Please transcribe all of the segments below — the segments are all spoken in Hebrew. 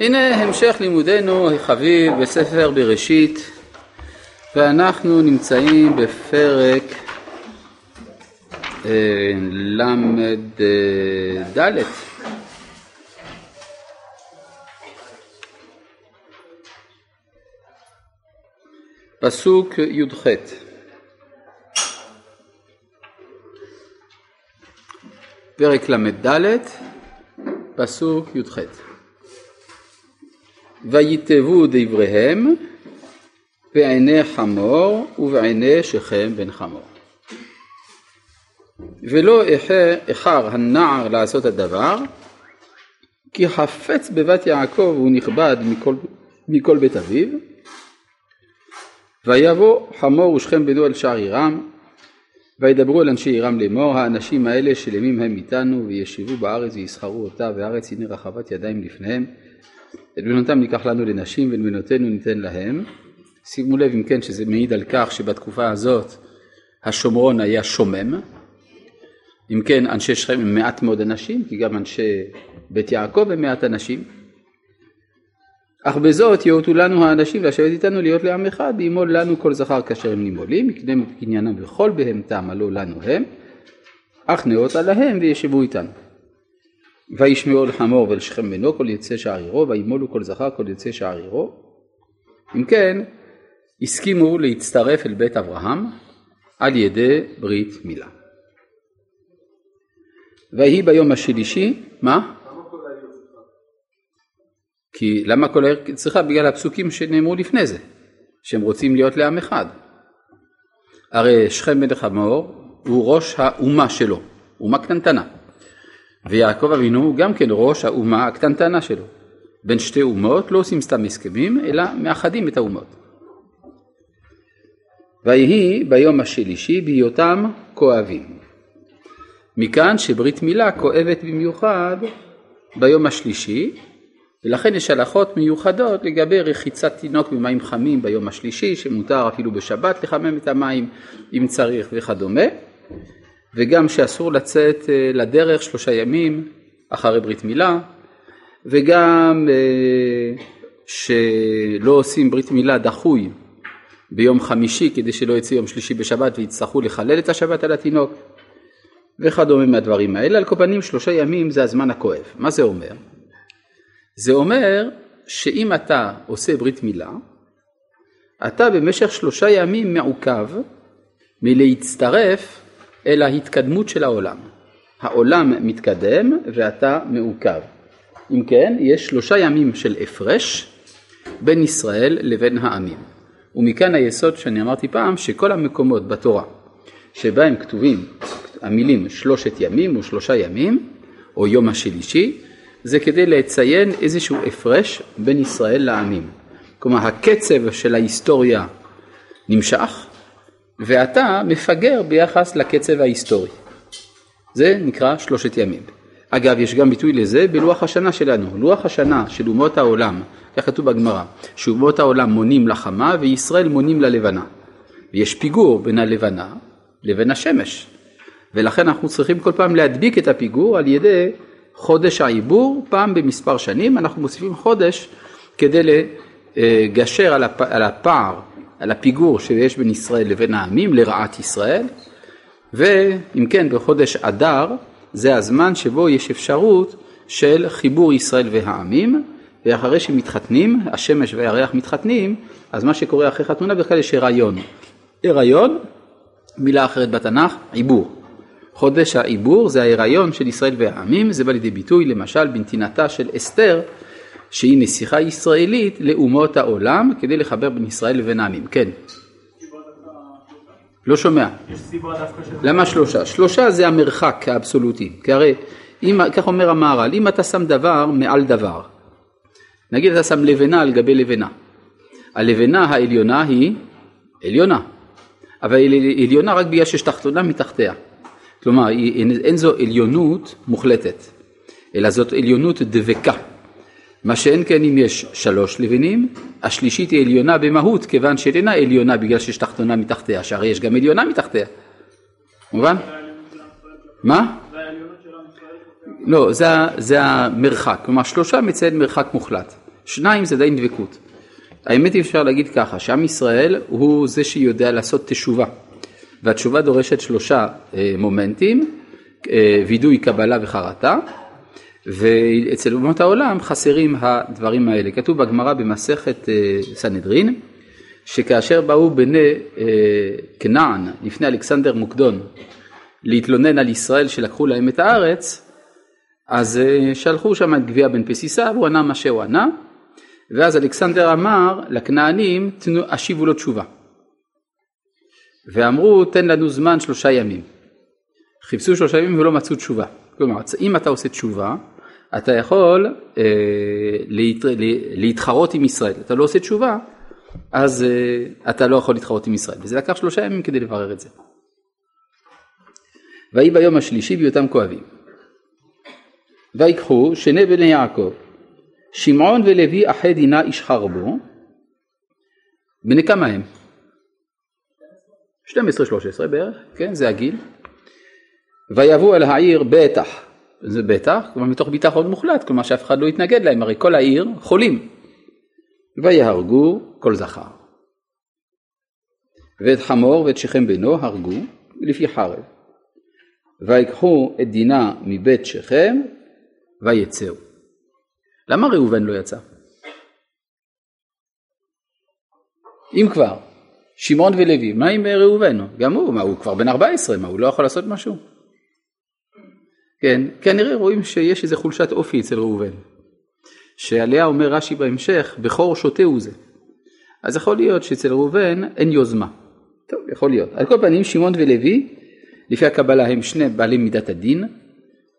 הנה המשך לימודנו החביב בספר בראשית ואנחנו נמצאים בפרק אה, ל"ד פסוק י"ח. פרק ל"ד פסוק י"ח ויתבו דבריהם בעיני חמור ובעיני שכם בן חמור. ולא איחר הנער לעשות הדבר כי חפץ בבת יעקב הוא נכבד מכל, מכל בית אביו ויבוא חמור ושכם בנו אל שער עירם וידברו אל אנשי עירם לאמור האנשים האלה שלמים הם איתנו וישבו בארץ ויסחרו אותה והארץ הנה רחבת ידיים לפניהם את בנותם ניקח לנו לנשים ואת בנותינו ניתן להם. שימו לב אם כן שזה מעיד על כך שבתקופה הזאת השומרון היה שומם. אם כן אנשי שכם הם מעט מאוד אנשים כי גם אנשי בית יעקב הם מעט אנשים. אך בזאת יאותו לנו האנשים לשבת איתנו להיות לעם אחד וימול לנו כל זכר כאשר הם נימולים יקדם קניינם וכל בהמתם הלא לנו הם אך נאותה להם וישבו איתנו. וישמעו לחמור ולשכם בנו כל יצא שערירו וימולו כל זכר כל יצא שערירו אם כן הסכימו להצטרף אל בית אברהם על ידי ברית מילה. ויהי ביום השלישי, מה? כי למה כל העיר צריכה? בגלל הפסוקים שנאמרו לפני זה, שהם רוצים להיות לעם אחד. הרי שכם בן חמור הוא ראש האומה שלו, אומה קטנטנה. ויעקב אבינו הוא גם כן ראש האומה הקטנטנה שלו. בין שתי אומות לא עושים סתם הסכמים, אלא מאחדים את האומות. ויהי ביום השלישי בהיותם כואבים. מכאן שברית מילה כואבת במיוחד ביום השלישי, ולכן יש הלכות מיוחדות לגבי רחיצת תינוק במים חמים ביום השלישי, שמותר אפילו בשבת לחמם את המים אם צריך וכדומה. וגם שאסור לצאת אה, לדרך שלושה ימים אחרי ברית מילה, וגם אה, שלא עושים ברית מילה דחוי ביום חמישי כדי שלא יצא יום שלישי בשבת ויצטרכו לחלל את השבת על התינוק וכדומה מהדברים האלה. על כל פנים שלושה ימים זה הזמן הכואב. מה זה אומר? זה אומר שאם אתה עושה ברית מילה, אתה במשך שלושה ימים מעוכב מלהצטרף אל ההתקדמות של העולם. העולם מתקדם ואתה מעוכב. אם כן, יש שלושה ימים של הפרש בין ישראל לבין העמים. ומכאן היסוד שאני אמרתי פעם, שכל המקומות בתורה שבהם כתובים המילים שלושת ימים או שלושה ימים, או יום השלישי, זה כדי לציין איזשהו הפרש בין ישראל לעמים. כלומר, הקצב של ההיסטוריה נמשך, ואתה מפגר ביחס לקצב ההיסטורי. זה נקרא שלושת ימים. אגב, יש גם ביטוי לזה בלוח השנה שלנו. לוח השנה של אומות העולם, כך כתוב בגמרא, שאומות העולם מונים לחמה וישראל מונים ללבנה. ויש פיגור בין הלבנה לבין השמש. ולכן אנחנו צריכים כל פעם להדביק את הפיגור על ידי חודש העיבור, פעם במספר שנים אנחנו מוסיפים חודש כדי לגשר על הפער על הפיגור שיש בין ישראל לבין העמים לרעת ישראל ואם כן בחודש אדר זה הזמן שבו יש אפשרות של חיבור ישראל והעמים ואחרי שמתחתנים, השמש והירח מתחתנים, אז מה שקורה אחרי חתונה בכלל יש הריון. הריון, מילה אחרת בתנ"ך, עיבור. חודש העיבור זה ההיריון של ישראל והעמים, זה בא לידי ביטוי למשל בנתינתה של אסתר שהיא נסיכה ישראלית לאומות העולם כדי לחבר בין ישראל לבין העמים. כן. לא שומע. למה שלושה? שלושה זה המרחק האבסולוטי. כי הרי, אם, כך אומר המהר"ל, אם אתה שם דבר מעל דבר, נגיד אתה שם לבנה על גבי לבנה, הלבנה העליונה היא עליונה, אבל היא עליונה רק בגלל שיש תחתונה מתחתיה. כלומר, אין זו עליונות מוחלטת, אלא זאת עליונות דבקה. מה שאין כן אם יש שלוש לבנים, השלישית היא עליונה במהות כיוון שאינה עליונה בגלל שיש תחתונה מתחתיה, שהרי יש גם עליונה מתחתיה. מובן? מה? לא, זה, זה המרחק, כלומר שלושה מציין מרחק מוחלט. שניים זה די דבקות. האמת היא אפשר להגיד ככה, שעם ישראל הוא זה שיודע לעשות תשובה. והתשובה דורשת שלושה אה, מומנטים, אה, וידוי, קבלה וחרטה, ואצל אומות העולם חסרים הדברים האלה. כתוב בגמרא במסכת אה, סנהדרין, שכאשר באו בני כנען לפני אלכסנדר מוקדון להתלונן על ישראל שלקחו להם את הארץ, אז שלחו שם את גביע בן פסיסה והוא ענה מה שהוא ענה, ואז אלכסנדר אמר לכנענים השיבו לו תשובה. ואמרו תן לנו זמן שלושה ימים. חיפשו שלושה ימים ולא מצאו תשובה. כלומר אם אתה עושה תשובה אתה יכול אה, להת, להתחרות עם ישראל, אתה לא עושה תשובה אז אה, אתה לא יכול להתחרות עם ישראל וזה לקח שלושה ימים כדי לברר את זה. ויהי ביום השלישי בהיותם כואבים. ויקחו שני בני יעקב שמעון ולוי אחי דינה איש חרבו בני כמה הם? 12-13 בערך, כן, זה הגיל. ויבואו אל העיר בטח, זה בטח, כלומר מתוך ביטחון מוחלט, כלומר שאף אחד לא יתנגד להם, הרי כל העיר חולים. ויהרגו כל זכר. ואת חמור ואת שכם בנו הרגו לפי חרב. ויקחו את דינה מבית שכם ויצאו. למה ראובן לא יצא? אם כבר, שמעון ולוי, מה עם ראובן? גם הוא, מה הוא כבר בן 14, מה הוא לא יכול לעשות משהו? כן, כנראה רואים שיש איזה חולשת אופי אצל ראובן, שעליה אומר רש"י בהמשך, בכור שוטה הוא זה. אז יכול להיות שאצל ראובן אין יוזמה. טוב, יכול להיות. על כל פנים, שמעון ולוי, לפי הקבלה הם שני בעלי מידת הדין,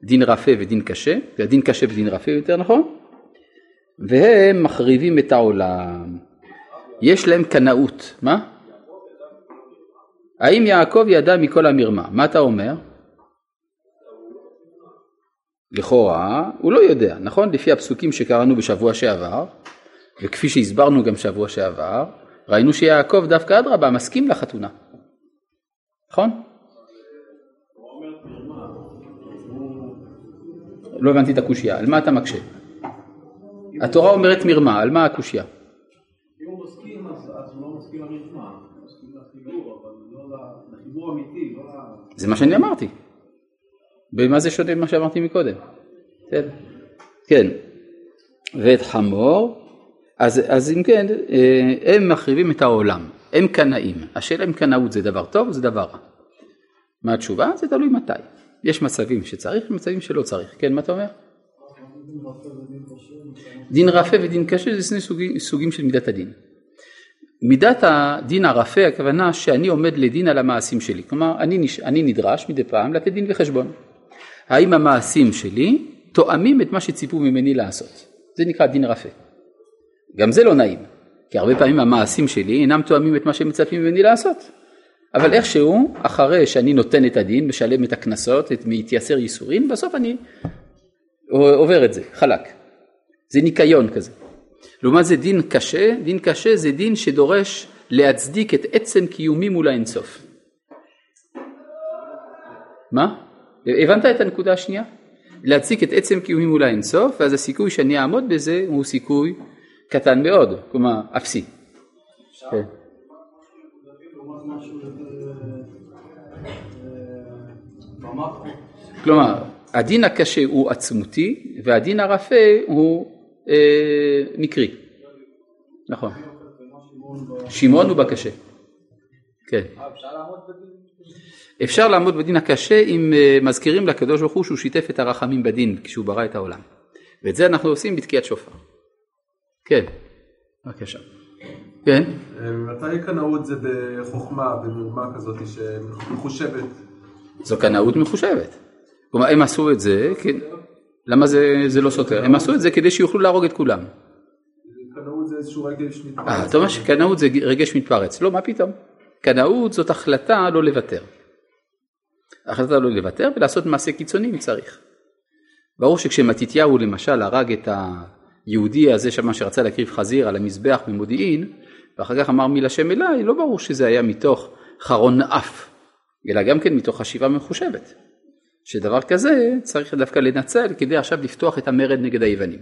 דין רפה ודין קשה, דין קשה ודין רפה יותר נכון, והם מחריבים את העולם. יש להם קנאות, מה? האם יעקב ידע מכל המרמה? מה אתה אומר? לכאורה הוא לא יודע, נכון? לפי הפסוקים שקראנו בשבוע שעבר, וכפי שהסברנו גם שבוע שעבר, ראינו שיעקב דווקא אדרבה מסכים לחתונה, נכון? לא הבנתי את הקושייה, על מה אתה מקשה? התורה אומרת מרמה, על מה הקושייה? אם הוא מסכים אז הוא לא מסכים למרמה, הוא מסכים לחיבור, אבל לא לחיבור אמיתי, לא זה מה שאני אמרתי. במה זה שונה ממה שאמרתי מקודם? כן. כן. ואת חמור, אז, אז אם כן, אה, הם מחריבים את העולם, הם קנאים. השאלה אם קנאות זה דבר טוב או זה דבר רע. מה התשובה? זה תלוי מתי. יש מצבים שצריך ומצבים שלא צריך. כן, מה אתה אומר? דין רפה ודין קשה זה שני סוגים, סוגים של מידת הדין. מידת הדין הרפה הכוונה שאני עומד לדין על המעשים שלי, כלומר אני. אני נדרש מדי פעם לתת דין וחשבון. האם המעשים שלי תואמים את מה שציפו ממני לעשות, זה נקרא דין רפה. גם זה לא נעים, כי הרבה פעמים המעשים שלי אינם תואמים את מה שמצפים ממני לעשות. אבל איכשהו, אחרי שאני נותן את הדין, משלם את הקנסות, את מתייסר ייסורים, בסוף אני עובר את זה, חלק. זה ניקיון כזה. לעומת זה דין קשה, דין קשה זה דין שדורש להצדיק את עצם קיומי מול האינסוף. מה? הבנת את הנקודה השנייה? להצדיק את עצם קיומי מול האינסוף, ואז הסיכוי שאני אעמוד בזה הוא סיכוי קטן מאוד, כלומר אפסי. כן. כלומר, הדין הקשה הוא עצמותי והדין הרפה הוא אה, מקרי. נכון. שמעון הוא בקשה. כן. אפשר לעמוד בדין הקשה אם אה, מזכירים לקדוש ברוך הוא שהוא שיתף את הרחמים בדין כשהוא ברא את העולם. ואת זה אנחנו עושים בתקיעת שופר. כן, בבקשה. כן. אה, מתי קנאות זה בחוכמה, במרמה כזאת שמחושבת? זו קנאות מחושבת. כלומר הם עשו את זה, למה זה, זה לא סותר? הם עשו את זה כדי שיוכלו להרוג את כולם. קנאות זה איזשהו רגש מתפרץ. אה, אתה אומר שקנאות זה רגש מתפרץ. לא, מה פתאום? קנאות זאת החלטה לא לוותר. החלטה לא לוותר ולעשות מעשה קיצוני אם צריך. ברור שכשמתתיהו למשל הרג את היהודי הזה שמה שרצה להקריב חזיר על המזבח במודיעין ואחר כך אמר מילה שם אליי, לא ברור שזה היה מתוך חרון אף, אלא גם כן מתוך חשיבה מחושבת. שדבר כזה צריך דווקא לנצל כדי עכשיו לפתוח את המרד נגד היוונים.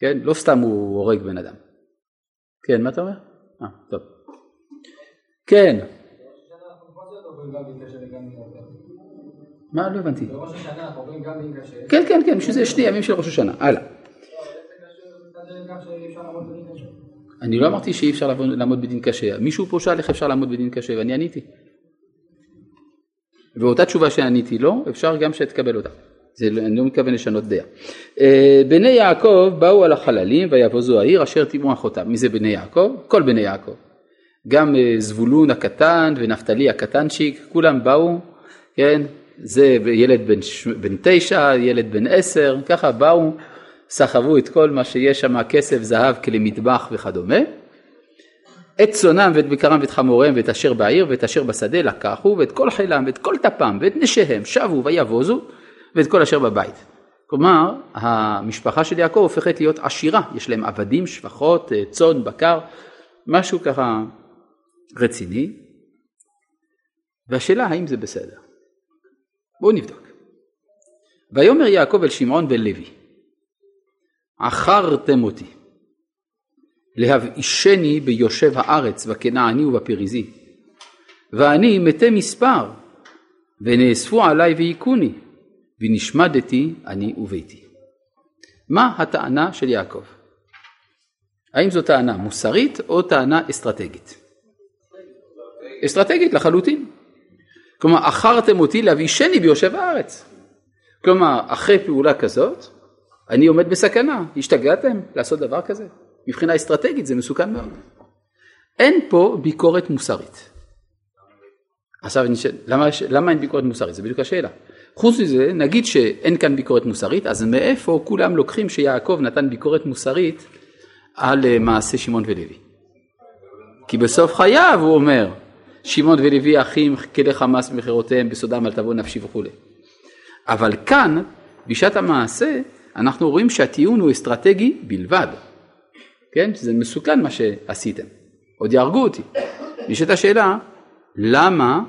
כן? לא סתם הוא הורג בן אדם. כן, מה אתה אומר? אה, טוב. כן. מה? לא הבנתי. בראש השנה אומרים גם דין קשה. כן, כן, כן, בשביל זה שני ימים של ראש השנה. הלאה. אני לא אמרתי שאי אפשר לעמוד בדין קשה. מישהו פה שאל איך אפשר לעמוד בדין קשה, ואני עניתי. ואותה תשובה שעניתי לו, אפשר גם שתקבל אותה. זה, לא- אני לא מתכוון לשנות דעה. אה, בני יעקב באו על החללים ויבוזו העיר אשר טימאו אחותם. מי זה בני יעקב? כל בני יעקב. גם אה, זבולון הקטן ונפתלי הקטנצ'יק, כולם באו, כן, זה ילד בן, בן תשע, ילד בן עשר, ככה באו, סחבו את כל מה שיש שם, כסף, זהב, כלי מטבח וכדומה. את צונם ואת בקרם ואת חמוריהם ואת אשר בעיר ואת אשר בשדה לקחו ואת כל חילם ואת כל טפם ואת נשיהם שבו ויבוזו ואת כל אשר בבית. כלומר המשפחה של יעקב הופכת להיות עשירה, יש להם עבדים, שפחות, אה, צאן, בקר, משהו ככה רציני. והשאלה האם זה בסדר. בואו נבדוק. ויאמר יעקב אל שמעון בן לוי עכרתם אותי להבאישני ביושב הארץ בכנעני ובפריזי ואני מתי מספר ונאספו עלי והיכוני ונשמדתי אני וביתי. מה הטענה של יעקב? האם זו טענה מוסרית או טענה אסטרטגית? אסטרטגית לחלוטין. כלומר, עכרתם אותי להבאישני ביושב הארץ. כלומר, אחרי פעולה כזאת, אני עומד בסכנה. השתגעתם לעשות דבר כזה? מבחינה אסטרטגית זה מסוכן מאוד. אין פה ביקורת מוסרית. עכשיו למה, למה אין ביקורת מוסרית? זה בדיוק השאלה. חוץ מזה, נגיד שאין כאן ביקורת מוסרית, אז מאיפה כולם לוקחים שיעקב נתן ביקורת מוסרית על אה, מעשה שמעון ולוי? כי בסוף חייו הוא אומר, שמעון ולוי אחים כלי חמאס במכירותיהם בסודם אל תבוא נפשי וכולי. אבל כאן, בשעת המעשה, אנחנו רואים שהטיעון הוא אסטרטגי בלבד. כן? זה מסוכן מה שעשיתם. עוד יהרגו אותי. נשאלת השאלה, למה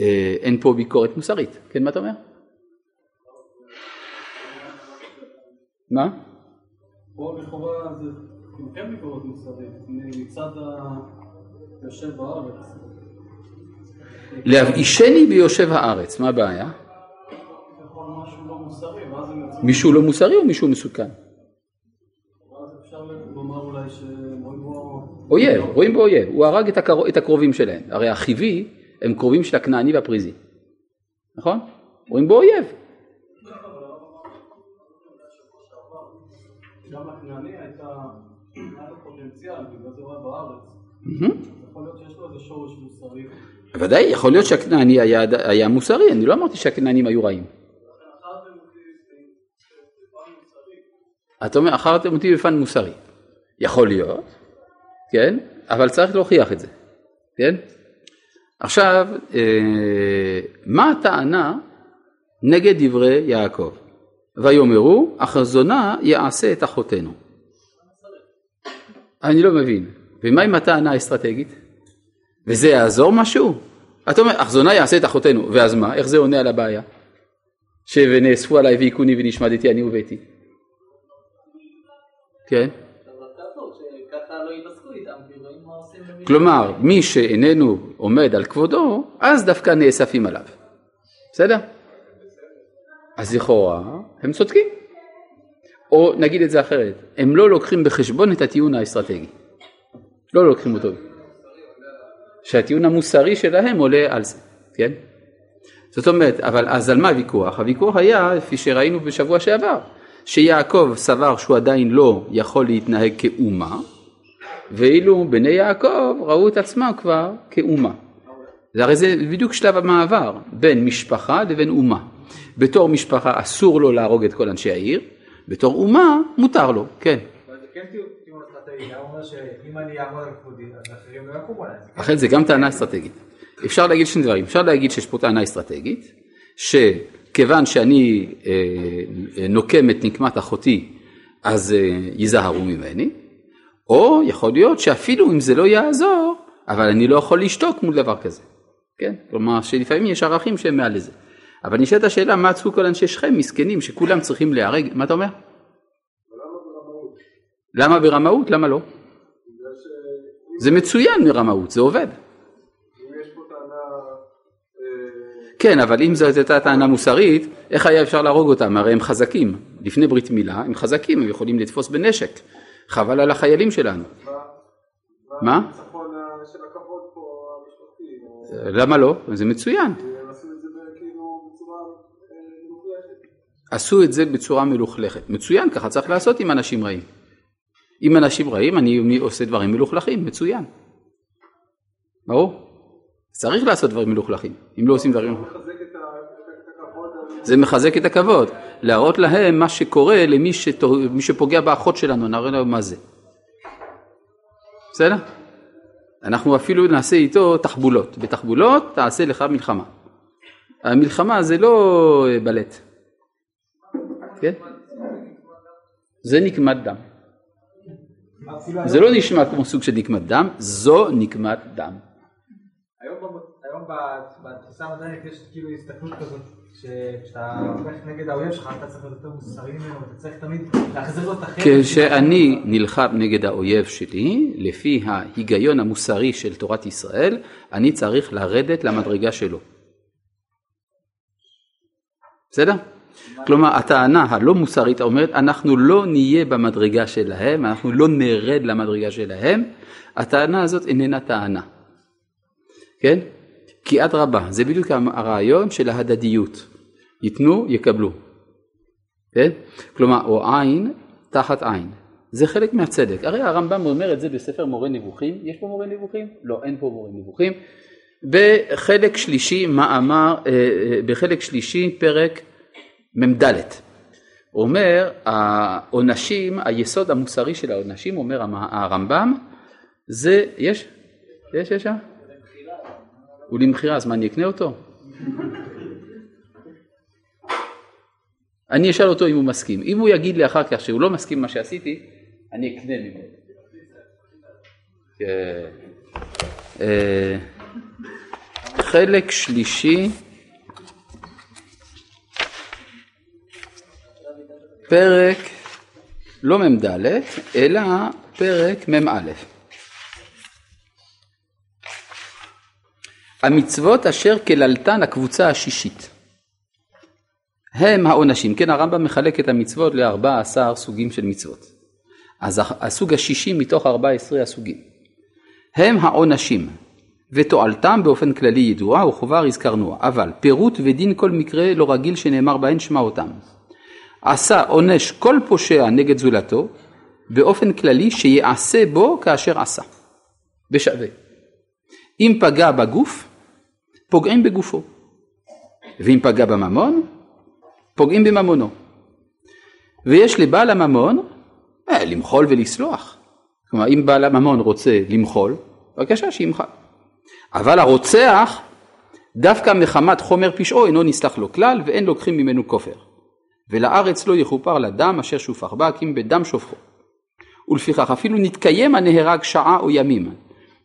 אה, אין פה ביקורת מוסרית? כן, מה אתה אומר? מה? פה לכאורה זה כן. להבאישני ביושב הארץ, מה הבעיה? מישהו לא מוסרי או מישהו מסוכן? אויב, רואים בו אויב, הוא הרג את, הקר... את הקרובים שלהם, הרי החיבי הם קרובים של הכנעני והפריזי, נכון? רואים בו אויב, גם לכנעני הייתה, פוטנציאל, בגלל זה הוא היה בארץ. יכול להיות שיש לו איזה שורש מוסרי. בוודאי, יכול להיות שהכנעני היה, היה מוסרי, אני לא אמרתי שהכנענים היו רעים. אתה אומר, אחרתם אותי בפן מוסרי. יכול להיות, כן, אבל צריך להוכיח את זה, כן? עכשיו, אה, מה הטענה נגד דברי יעקב? ויאמרו, החזונה יעשה את אחותינו. אני לא מבין, ומה עם הטענה האסטרטגית? וזה יעזור משהו? אתה אומר, אחזונה יעשה את אחותינו, ואז מה? איך זה עונה על הבעיה? שנאספו עליי והיכוני ונשמדתי אני וביתי. כן? כלומר, מי שאיננו עומד על כבודו, אז דווקא נאספים עליו. בסדר? אז לכאורה הם צודקים. או נגיד את זה אחרת, הם לא לוקחים בחשבון את הטיעון האסטרטגי. לא לוקחים אותו. שהטיעון המוסרי שלהם עולה על זה, כן? זאת אומרת, אבל אז על מה הוויכוח? הוויכוח היה, כפי שראינו בשבוע שעבר, שיעקב סבר שהוא עדיין לא יכול להתנהג כאומה, ואילו בני יעקב ראו את עצמם כבר כאומה. זה הרי זה בדיוק שלב המעבר בין משפחה לבין אומה. בתור משפחה אסור לו להרוג את כל אנשי העיר, בתור אומה מותר לו, כן. כן אחרים לא זה גם טענה אסטרטגית. אפשר להגיד שני דברים, אפשר להגיד שיש פה טענה אסטרטגית, שכיוון שאני אה, נוקם את נקמת אחותי, אז אה, ייזהרו ממני, או יכול להיות שאפילו אם זה לא יעזור, אבל אני לא יכול לשתוק מול דבר כזה. כן? כלומר שלפעמים יש ערכים שהם מעל לזה. אבל נשאלת השאלה מה עצרו כל אנשי שכם מסכנים שכולם צריכים להיהרג, מה אתה אומר? למה ברמאות? למה לא? זה מצוין מרמאות, זה עובד. אה, כן, אבל אם זאת הייתה טענה מוסרית, איך היה אפשר להרוג אותם? הרי הם חזקים. לפני ברית מילה, הם חזקים, הם יכולים לתפוס בנשק. חבל על החיילים שלנו. מה? הניצחון ה- של הכבוד פה המשפחתי. או- למה לא? זה מצוין. כאילו אה. עשו את זה בצורה מלוכלכת. מצוין, ככה צריך לעשות עם אנשים רעים. עם אנשים רעים אני עושה דברים מלוכלכים, מצוין. ברור? צריך לעשות דברים מלוכלכים. אם לא עושים דברים... זה מחזק את הכבוד. להראות להם מה שקורה למי שתו- שפוגע באחות שלנו, נראה להם מה זה. בסדר? אנחנו אפילו נעשה איתו תחבולות. בתחבולות תעשה לך מלחמה. המלחמה זה לא אה, בלט. כן? זה נקמת דם. זה לא נשמע כמו סוג של נקמת דם, זו נקמת דם. היום בתפיסה המודרנית יש כאילו הסתכלות כזאת שכשאתה הולך נגד האויב שלך אתה צריך להיות יותר מוסרי ממנו אתה צריך תמיד להחזיר לו את החלק. כשאני נלחם נגד האויב שלי, לפי ההיגיון המוסרי של תורת ישראל, אני צריך לרדת למדרגה שלו. בסדר? כלומר, הטענה הלא מוסרית אומרת, אנחנו לא נהיה במדרגה שלהם, אנחנו לא נרד למדרגה שלהם, הטענה הזאת איננה טענה. כן? כי אדרבה, זה בדיוק הרעיון של ההדדיות. ייתנו, יקבלו. כן? כלומר, או עין תחת עין. זה חלק מהצדק. הרי הרמב"ם אומר את זה בספר מורה נבוכים. יש פה מורה נבוכים? לא, אין פה מורה נבוכים. בחלק שלישי, מאמר, אה, אה, בחלק שלישי, פרק מ"ד. הוא אומר, העונשים, היסוד המוסרי של העונשים, אומר הרמב"ם, זה, יש? יש, יש שם? הוא למכירה, אז מה, אני אקנה אותו? אני אשאל אותו אם הוא מסכים. אם הוא יגיד לי אחר כך שהוא לא מסכים מה שעשיתי, אני אקנה ממנו. כן. אה, חלק שלישי, פרק לא מ"ד, אלא פרק מ"א. המצוות אשר כללתן הקבוצה השישית. הם העונשים, כן הרמב"ם מחלק את המצוות ל-14 סוגים של מצוות. אז הסוג השישי מתוך 14 הסוגים. הם העונשים, ותועלתם באופן כללי ידועה וכבר הזכרנוה, אבל פירוט ודין כל מקרה לא רגיל שנאמר בהן שמע אותם. עשה עונש כל פושע נגד זולתו, באופן כללי שיעשה בו כאשר עשה, בשווה. אם פגע בגוף, פוגעים בגופו, ואם פגע בממון, פוגעים בממונו. ויש לבעל הממון אה, למחול ולסלוח. כלומר, אם בעל הממון רוצה למחול, בבקשה שימחל. אבל הרוצח, דווקא מחמת חומר פשעו אינו נסלח לו כלל, ואין לוקחים ממנו כופר. ולארץ לא יכופר לדם אשר שופך בה, כי אם בדם שופכו. ולפיכך אפילו נתקיים הנהרג שעה או ימים,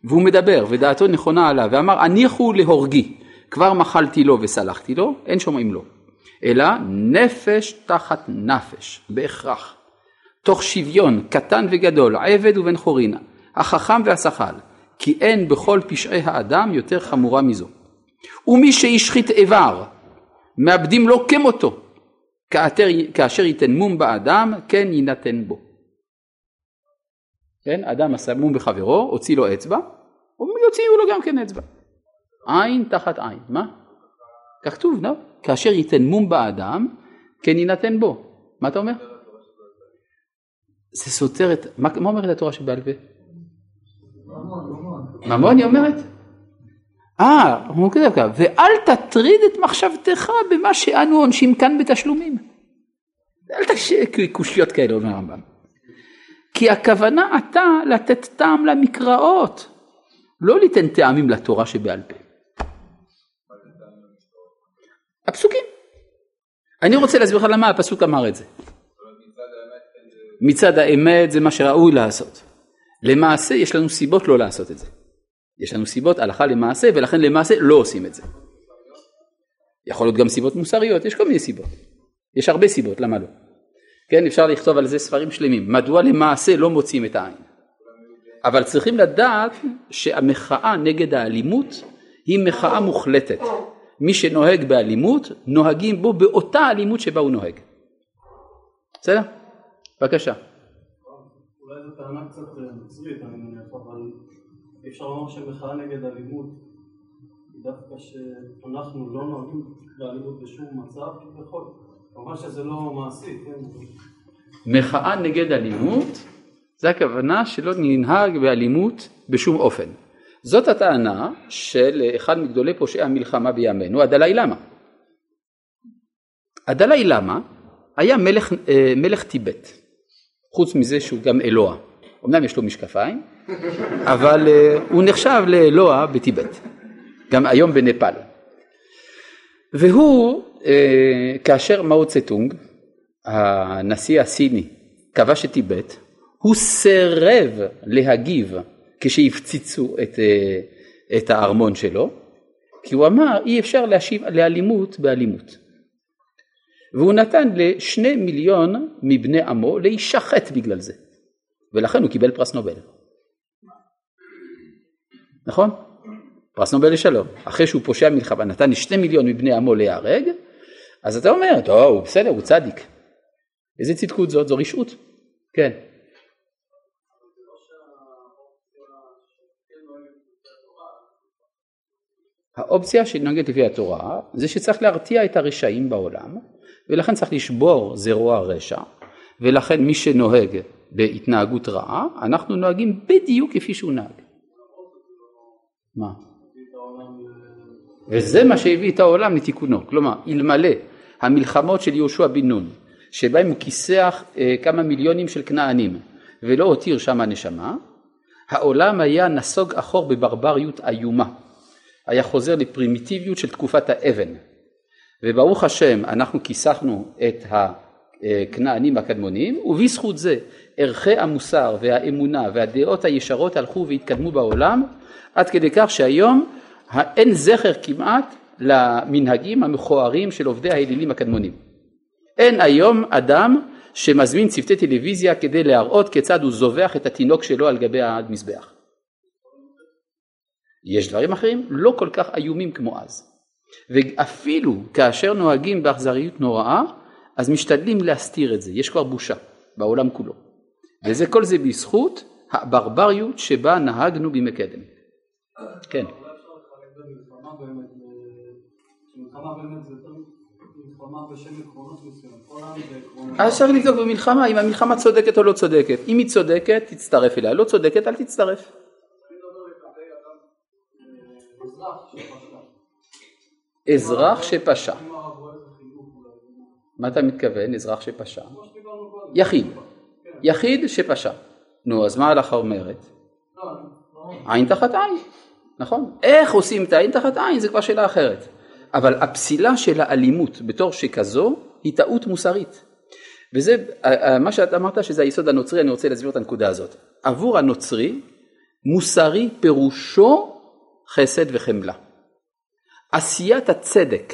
והוא מדבר ודעתו נכונה עליו, ואמר הניחו להורגי, כבר מחלתי לו וסלחתי לו, אין שומעים לו. אלא נפש תחת נפש, בהכרח. תוך שוויון קטן וגדול, עבד ובן חורין, החכם והשכל, כי אין בכל פשעי האדם יותר חמורה מזו. ומי שהשחית איבר, מאבדים לו כמותו, כאתר, כאשר ייתן מום באדם, כן יינתן בו. כן, אדם עשה מום בחברו, הוציא לו אצבע, יוציאו לו גם כן אצבע. עין תחת עין, מה? כך כתוב, לא? כאשר ייתן מום באדם, כן יינתן בו. מה אתה אומר? זה סותר את, מה, מה אומרת התורה שבעל פה? ממון היא אומרת? אה, הוא כותב ככה, ואל תטריד את מחשבתך במה שאנו עונשים כאן בתשלומים. אל תקשיב קושיות כאלה, אומר הרמב"ם. כי הכוונה עתה לתת טעם למקראות, לא ליתן טעמים לתורה שבעל פה. הפסוקים. אני רוצה להסביר לך למה הפסוק אמר את זה. מצד האמת זה מה שראוי לעשות. למעשה יש לנו סיבות לא לעשות את זה. יש לנו סיבות הלכה למעשה ולכן למעשה לא עושים את זה. יכול להיות גם סיבות מוסריות, יש כל מיני סיבות. יש הרבה סיבות, למה לא? כן, אפשר לכתוב על זה ספרים שלמים. מדוע למעשה לא מוצאים את העין? אבל צריכים לדעת שהמחאה נגד האלימות היא מחאה מוחלטת. מי שנוהג באלימות, נוהגים בו באותה אלימות שבה הוא נוהג. בסדר? בבקשה. אולי זו טענה קצת נוצרית, אני אפשר לומר שמחאה נגד אלימות היא דווקא שאנחנו לא נוהגים באלימות בשום מצב כביכול. כמובן שזה לא מעשי, כן? מחאה נגד אלימות, זה הכוונה שלא ננהג באלימות בשום אופן. זאת הטענה של אחד מגדולי פושעי המלחמה בימינו, הדלאי למה. הדלאי למה היה מלך, אה, מלך טיבט, חוץ מזה שהוא גם אלוה. אמנם יש לו משקפיים, אבל אה, הוא נחשב לאלוה בטיבט, גם היום בנפאל. והוא, אה, כאשר מאו צטונג, הנשיא הסיני, כבש את טיבט, הוא סירב להגיב כשהפציצו את, אה, את הארמון שלו, כי הוא אמר אי אפשר להשיב לאלימות באלימות. והוא נתן לשני מיליון מבני עמו להישחט בגלל זה, ולכן הוא קיבל פרס נובל. נכון? פרס נובל לשלום. אחרי שהוא פושע מלחמה נתן לשני מיליון מבני עמו להיהרג, אז אתה אומר, טוב, הוא בסדר, הוא צדיק. איזה צדקות זאת? זו רשעות. כן. האופציה שנוהגת לפי התורה זה שצריך להרתיע את הרשעים בעולם ולכן צריך לשבור זרוע רשע ולכן מי שנוהג בהתנהגות רעה אנחנו נוהגים בדיוק כפי שהוא נהג. מה? וזה מה שהביא את העולם לתיקונו כלומר אלמלא המלחמות של יהושע בן נון שבהם הוא כיסח אה, כמה מיליונים של כנענים ולא הותיר שם נשמה העולם היה נסוג אחור בברבריות איומה היה חוזר לפרימיטיביות של תקופת האבן. וברוך השם אנחנו כיסחנו את הכנענים הקדמונים ובזכות זה ערכי המוסר והאמונה והדעות הישרות הלכו והתקדמו בעולם עד כדי כך שהיום אין זכר כמעט למנהגים המכוערים של עובדי האלילים הקדמונים. אין היום אדם שמזמין צוותי טלוויזיה כדי להראות כיצד הוא זובח את התינוק שלו על גבי המזבח. יש דברים אחרים לא כל כך איומים כמו אז. ואפילו כאשר נוהגים באכזריות נוראה, אז משתדלים להסתיר את זה, יש כבר בושה בעולם כולו. וזה כל זה בזכות הברבריות שבה נהגנו בימי קדם. כן. אז צריך לבדוק במלחמה אם המלחמה צודקת או לא צודקת. אם היא צודקת תצטרף אליה, לא צודקת אל תצטרף. אזרח שפשע. מה אתה מתכוון, אזרח שפשע? יחיד. יחיד שפשע. נו, אז מה ההלכה אומרת? עין תחת עין. נכון. איך עושים את העין תחת עין זה כבר שאלה אחרת. אבל הפסילה של האלימות בתור שכזו היא טעות מוסרית. וזה מה שאתה אמרת שזה היסוד הנוצרי, אני רוצה להסביר את הנקודה הזאת. עבור הנוצרי, מוסרי פירושו חסד וחמלה. עשיית הצדק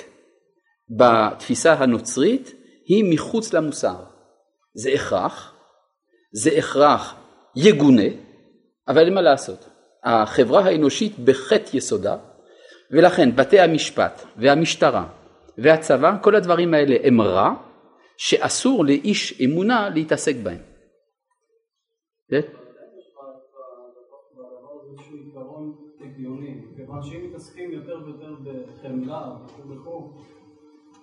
בתפיסה הנוצרית היא מחוץ למוסר. זה הכרח, זה הכרח יגונה, אבל אין מה לעשות. החברה האנושית בחטא יסודה, ולכן בתי המשפט והמשטרה והצבא, כל הדברים האלה הם רע, שאסור לאיש אמונה להתעסק בהם. כן? כיוון שאם מתעסקים יותר ויותר בחמלה וכו'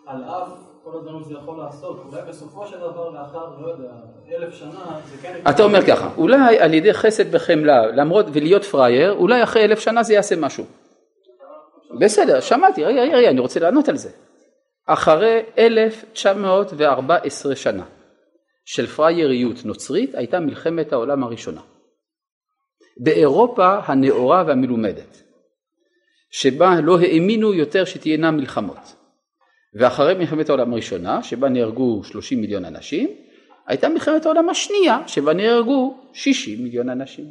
על אף כל הדברים שזה יכול לעשות, אולי בסופו של דבר לאחר, לא יודע, אלף שנה, זה כן... אתה אומר ככה, אולי על ידי חסד בחמלה, למרות ולהיות פראייר, אולי אחרי אלף שנה זה יעשה משהו. בסדר, שמעתי, רגע, רגע, רגע, אני רוצה לענות על זה. אחרי 1914 שנה של פראייריות נוצרית הייתה מלחמת העולם הראשונה. באירופה הנאורה והמלומדת. שבה לא האמינו יותר שתהיינה מלחמות. ואחרי מלחמת העולם הראשונה, שבה נהרגו 30 מיליון אנשים, הייתה מלחמת העולם השנייה, שבה נהרגו 60 מיליון אנשים.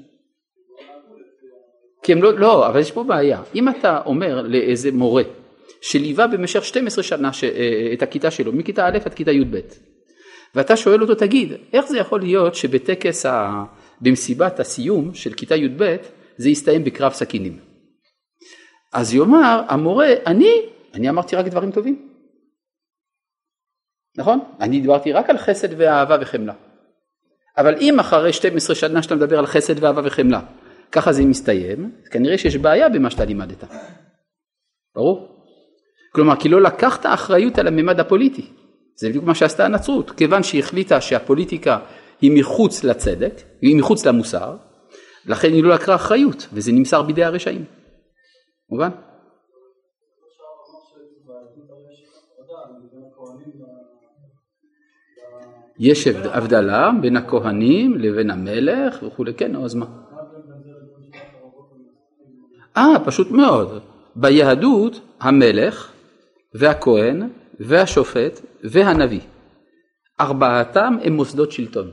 כי הם לא, לא, אבל יש פה בעיה. אם אתה אומר לאיזה מורה שליווה במשך 12 שנה ש, אה, את הכיתה שלו, מכיתה א' עד כיתה י"ב, ואתה שואל אותו, תגיד, איך זה יכול להיות שבטקס, ה... במסיבת הסיום של כיתה י"ב, זה יסתיים בקרב סכינים? אז יאמר המורה, אני, אני אמרתי רק דברים טובים. נכון? אני דיברתי רק על חסד ואהבה וחמלה. אבל אם אחרי 12 שנה שאתה מדבר על חסד ואהבה וחמלה, ככה זה מסתיים, כנראה שיש בעיה במה שאתה לימדת. ברור? כלומר, כי לא לקחת אחריות על הממד הפוליטי. זה בדיוק מה שעשתה הנצרות, כיוון שהיא החליטה שהפוליטיקה היא מחוץ לצדק, היא מחוץ למוסר, לכן היא לא לקחה אחריות, וזה נמסר בידי הרשעים. מובן? יש הבדלה בין הכהנים לבין המלך וכולי, כן, אז מה? אה, פשוט מאוד. ביהדות המלך והכהן והשופט והנביא, ארבעתם הם מוסדות שלטון,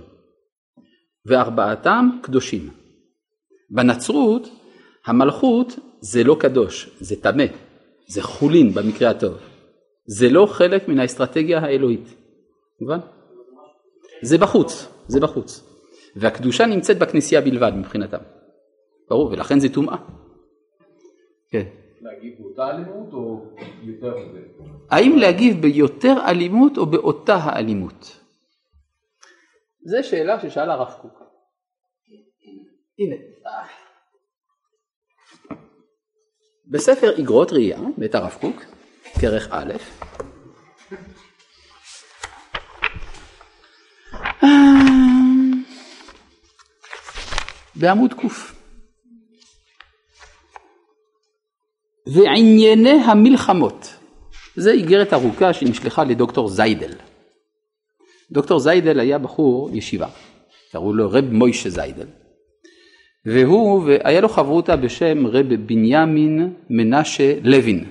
וארבעתם קדושים. בנצרות המלכות זה לא קדוש, זה טמא, זה חולין במקרה הטוב. זה לא חלק מן האסטרטגיה האלוהית. מובן? זה בחוץ, זה בחוץ. והקדושה נמצאת בכנסייה בלבד מבחינתם. ברור, ולכן זה טומאה. כן. להגיב באותה אלימות או יותר מזה? האם להגיב ביותר אלימות או באותה האלימות? זו שאלה ששאל הרב קוק. הנה. בספר איגרות ראייה, בית הרב קוק, כרך א', בעמוד ק' וענייני המלחמות זה איגרת ארוכה שנשלחה לדוקטור זיידל. דוקטור זיידל היה בחור ישיבה, קראו לו רב מוישה זיידל. והוא, והיה לו חברותה בשם רב בנימין מנשה לוין.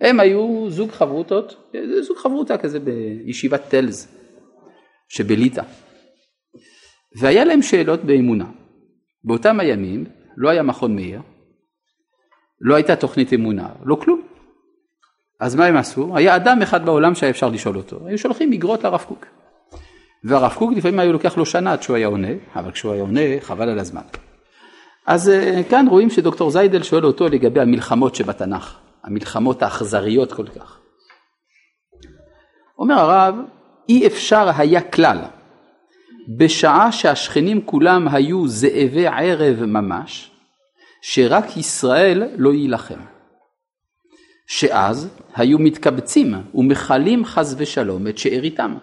הם היו זוג חברותות, זוג חברותה כזה בישיבת טלז שבליטא. והיה להם שאלות באמונה. באותם הימים לא היה מכון מאיר, לא הייתה תוכנית אמונה, לא כלום. אז מה הם עשו? היה אדם אחד בעולם שהיה אפשר לשאול אותו, היו שולחים אגרות לרב קוק. והרב קוק לפעמים היה לוקח לו שנה עד שהוא היה עונה, אבל כשהוא היה עונה חבל על הזמן. אז אה, כאן רואים שדוקטור זיידל שואל אותו לגבי המלחמות שבתנ"ך, המלחמות האכזריות כל כך. אומר הרב, אי אפשר היה כלל, בשעה שהשכנים כולם היו זאבי ערב ממש, שרק ישראל לא יילחם. שאז היו מתקבצים ומכלים חס ושלום את שאריתם.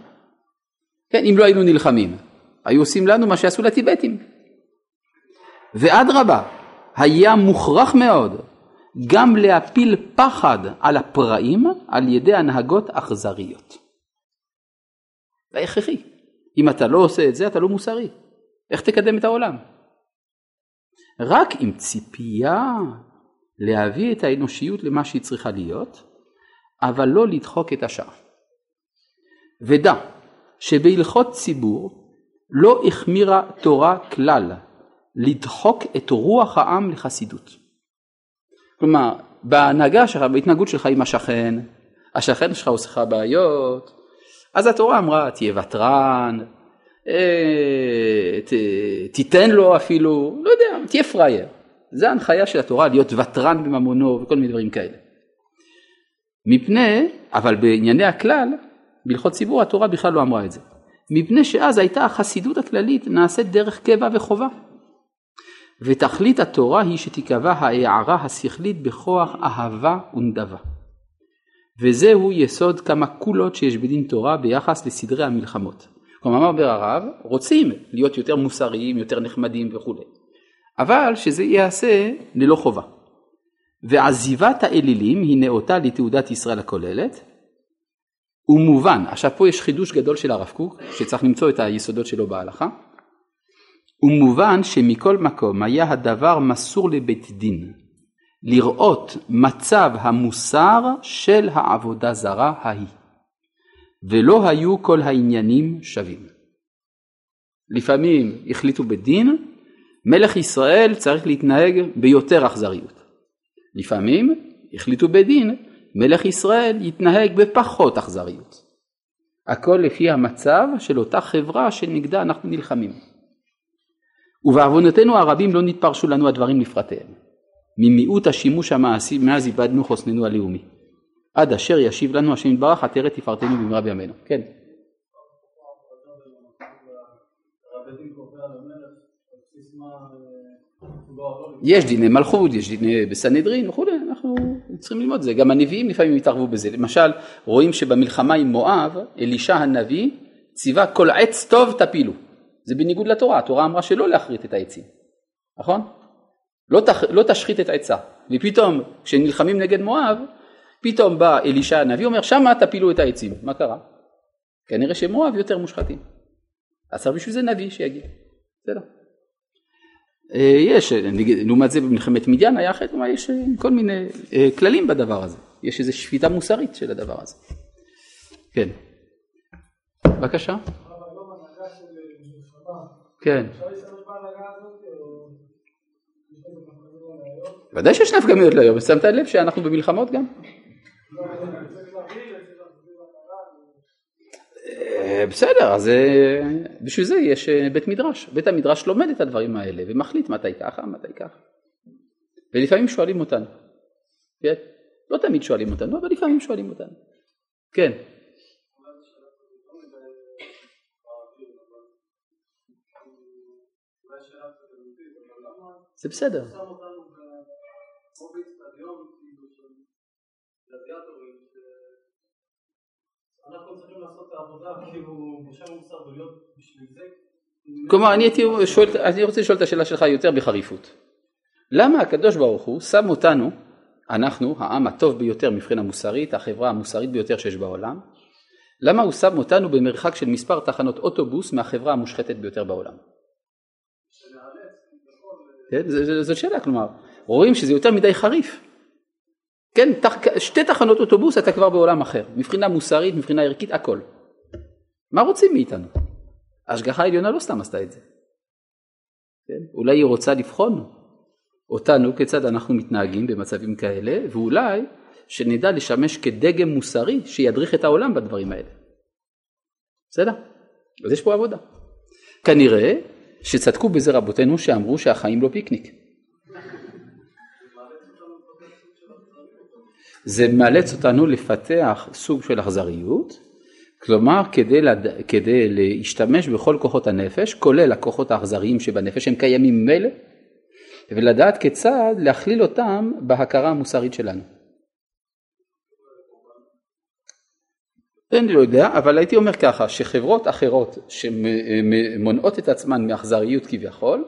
כן, אם לא היינו נלחמים, היו עושים לנו מה שעשו לטיבטים. ואדרבה, היה מוכרח מאוד גם להפיל פחד על הפראים על ידי הנהגות אכזריות. זה הכרחי. אם אתה לא עושה את זה, אתה לא מוסרי. איך תקדם את העולם? רק עם ציפייה להביא את האנושיות למה שהיא צריכה להיות, אבל לא לדחוק את השאר. ודע שבהלכות ציבור לא החמירה תורה כלל לדחוק את רוח העם לחסידות. כלומר, בהנהגה שלך, בהתנהגות שלך עם השכן, השכן שלך עושה לך בעיות, אז התורה אמרה תהיה ותרן, אה, ת, תיתן לו אפילו, לא יודע, תהיה פראייר. זה ההנחיה של התורה להיות ותרן בממונו וכל מיני דברים כאלה. מפני, אבל בענייני הכלל, בהלכות ציבור התורה בכלל לא אמרה את זה. מפני שאז הייתה החסידות הכללית נעשית דרך קבע וחובה. ותכלית התורה היא שתיקבע ההערה השכלית בכוח אהבה ונדבה. וזהו יסוד כמה קולות שיש בדין תורה ביחס לסדרי המלחמות. כלומר, אמר בר הרב, רוצים להיות יותר מוסריים, יותר נחמדים וכולי. אבל שזה ייעשה ללא חובה. ועזיבת האלילים היא נאותה לתעודת ישראל הכוללת, ומובן, עכשיו פה יש חידוש גדול של הרב קוק, שצריך למצוא את היסודות שלו בהלכה, ומובן שמכל מקום היה הדבר מסור לבית דין, לראות מצב המוסר של העבודה זרה ההיא, ולא היו כל העניינים שווים. לפעמים החליטו בדין, מלך ישראל צריך להתנהג ביותר אכזריות. לפעמים החליטו בדין, מלך ישראל יתנהג בפחות אכזריות. הכל לפי המצב של אותה חברה שנגדה אנחנו נלחמים. ובעוונותינו הרבים לא נתפרשו לנו הדברים לפרטיהם. ממיעוט השימוש המעשי מאז איבדנו חוסננו הלאומי. עד אשר ישיב לנו השם יתברך עטרת תפארתנו במהרה בימינו. כן. יש דיני מלכות, יש דיני בסנהדרין וכולי, אנחנו צריכים ללמוד את זה. גם הנביאים לפעמים התערבו בזה. למשל, רואים שבמלחמה עם מואב, אלישע הנביא ציווה כל עץ טוב תפילו. זה בניגוד לתורה, התורה אמרה שלא להכרית את העצים, נכון? לא, תח, לא תשחית את העצה. ופתאום, כשנלחמים נגד מואב, פתאום בא אלישע הנביא, אומר, שמה תפילו את העצים. מה קרה? כנראה שמואב יותר מושחתים. אז צריך בשביל זה נביא שיגיד. בסדר. אה, יש, לעומת זה במלחמת מדיין היה אחרת, כלומר יש אה, כל מיני אה, כללים בדבר הזה, יש איזו שפיטה מוסרית של הדבר הזה. כן. בבקשה. כן. ודאי שיש נפקא מינות להיום, שמת לב שאנחנו במלחמות גם? אה, בסדר, אז אה, בשביל זה יש אה, בית מדרש. בית המדרש לומד את הדברים האלה ומחליט מתי ככה, מתי ככה. ולפעמים שואלים אותנו. כן? לא תמיד שואלים אותנו, אבל לפעמים שואלים אותנו. כן. זה בסדר. כמו באיצטדיון, כאילו, של גלדיאטורים, ש- אנחנו צריכים לעשות את העבודה כאילו בשם המוסר ולהיות בשביל זה. כלומר, אני, שואל, אני רוצה לשאול את השאלה שלך יותר בחריפות. למה הקדוש ברוך הוא שם אותנו, אנחנו, העם הטוב ביותר מבחינה מוסרית, החברה המוסרית ביותר שיש בעולם, למה הוא שם אותנו במרחק של מספר תחנות אוטובוס מהחברה המושחתת ביותר בעולם? כן, ז- ז- זאת שאלה, כלומר, רואים שזה יותר מדי חריף. כן, תח, שתי תחנות אוטובוס אתה כבר בעולם אחר, מבחינה מוסרית, מבחינה ערכית, הכל. מה רוצים מאיתנו? ההשגחה העליונה לא סתם עשתה את זה. כן? אולי היא רוצה לבחון אותנו כיצד אנחנו מתנהגים במצבים כאלה, ואולי שנדע לשמש כדגם מוסרי שידריך את העולם בדברים האלה. בסדר? אז יש פה עבודה. כנראה שצדקו בזה רבותינו שאמרו שהחיים לא פיקניק. זה מאלץ אותנו לפתח סוג של אכזריות, כלומר כדי, לד... כדי להשתמש בכל כוחות הנפש, כולל הכוחות האכזריים שבנפש, הם קיימים ממילא, ולדעת כיצד להכליל אותם בהכרה המוסרית שלנו. אני לא יודע, אבל הייתי אומר ככה, שחברות אחרות שמונעות את עצמן מאכזריות כביכול,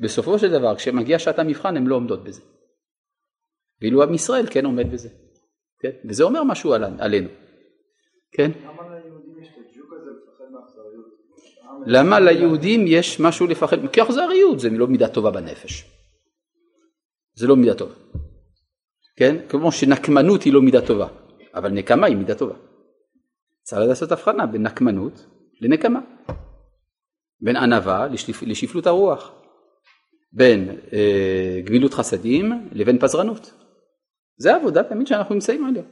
בסופו של דבר כשמגיע שעת המבחן הן לא עומדות בזה. ואילו עם ישראל כן עומד בזה. כן? וזה אומר משהו על, עלינו. כן? למה ליהודים יש משהו לפחד? כי אכזריות זה לא מידה טובה בנפש. זה לא מידה טובה. כן? כמו שנקמנות היא לא מידה טובה, אבל נקמה היא מידה טובה. צריך לעשות הבחנה בין נקמנות לנקמה. בין ענווה לשפ... לשפלות הרוח. בין אה, גמילות חסדים לבין פזרנות. זה העבודה תמיד שאנחנו נמצאים עליה.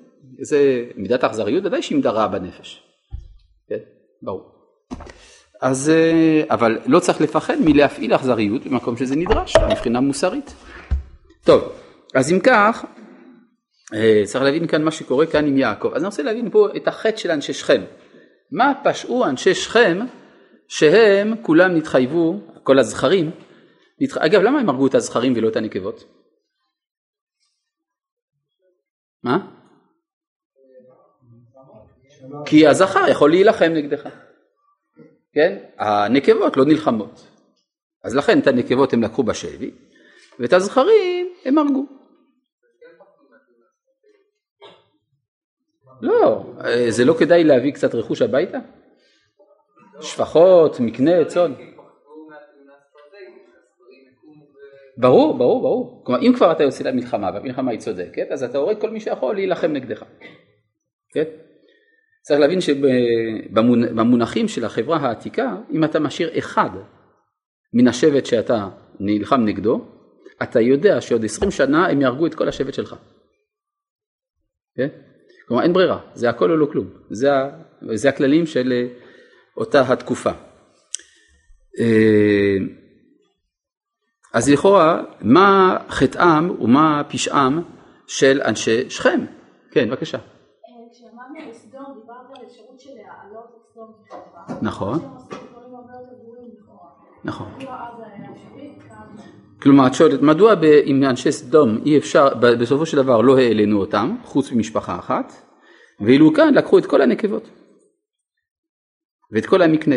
זה מידת האכזריות ודאי שהיא מידה רעה בנפש. כן? ברור. אז, אה, אבל לא צריך לפחד מלהפעיל אכזריות במקום שזה נדרש, מבחינה מוסרית. טוב, אז אם כך, אה, צריך להבין כאן מה שקורה כאן עם יעקב. אז אני רוצה להבין פה את החטא של אנשי שכם. מה פשעו אנשי שכם שהם כולם נתחייבו, כל הזכרים, נתח... אגב למה הם הרגו את הזכרים ולא את הנקבות? מה? כי הזכר יכול להילחם נגדך. כן? הנקבות לא נלחמות. אז לכן את הנקבות הם לקחו בשבי, ואת הזכרים הם הרגו. לא, זה לא כדאי להביא קצת רכוש הביתה? שפחות, מקנה, צאן. ברור, ברור, ברור. כלומר, אם כבר אתה יוצא למלחמה, והמלחמה היא צודקת, אז אתה הורג כל מי שיכול להילחם נגדך. כן? צריך להבין שבמונחים של החברה העתיקה, אם אתה משאיר אחד מן השבט שאתה נלחם נגדו, אתה יודע שעוד עשרים שנה הם יהרגו את כל השבט שלך. כן? כלומר אין ברירה, זה הכל או לא כלום, זה, זה הכללים של אה, אותה התקופה. אה, אז לכאורה, מה חטאם ומה פשעם של אנשי שכם? כן, בבקשה. דיברת על אפשרות של להעלות את סדום כחברה. נכון. נכון. כאן כלומר, את שואלת, מדוע עם אנשי סדום אי אפשר, בסופו של דבר לא העלינו אותם, חוץ ממשפחה אחת, ואילו כאן לקחו את כל הנקבות, ואת כל המקנה.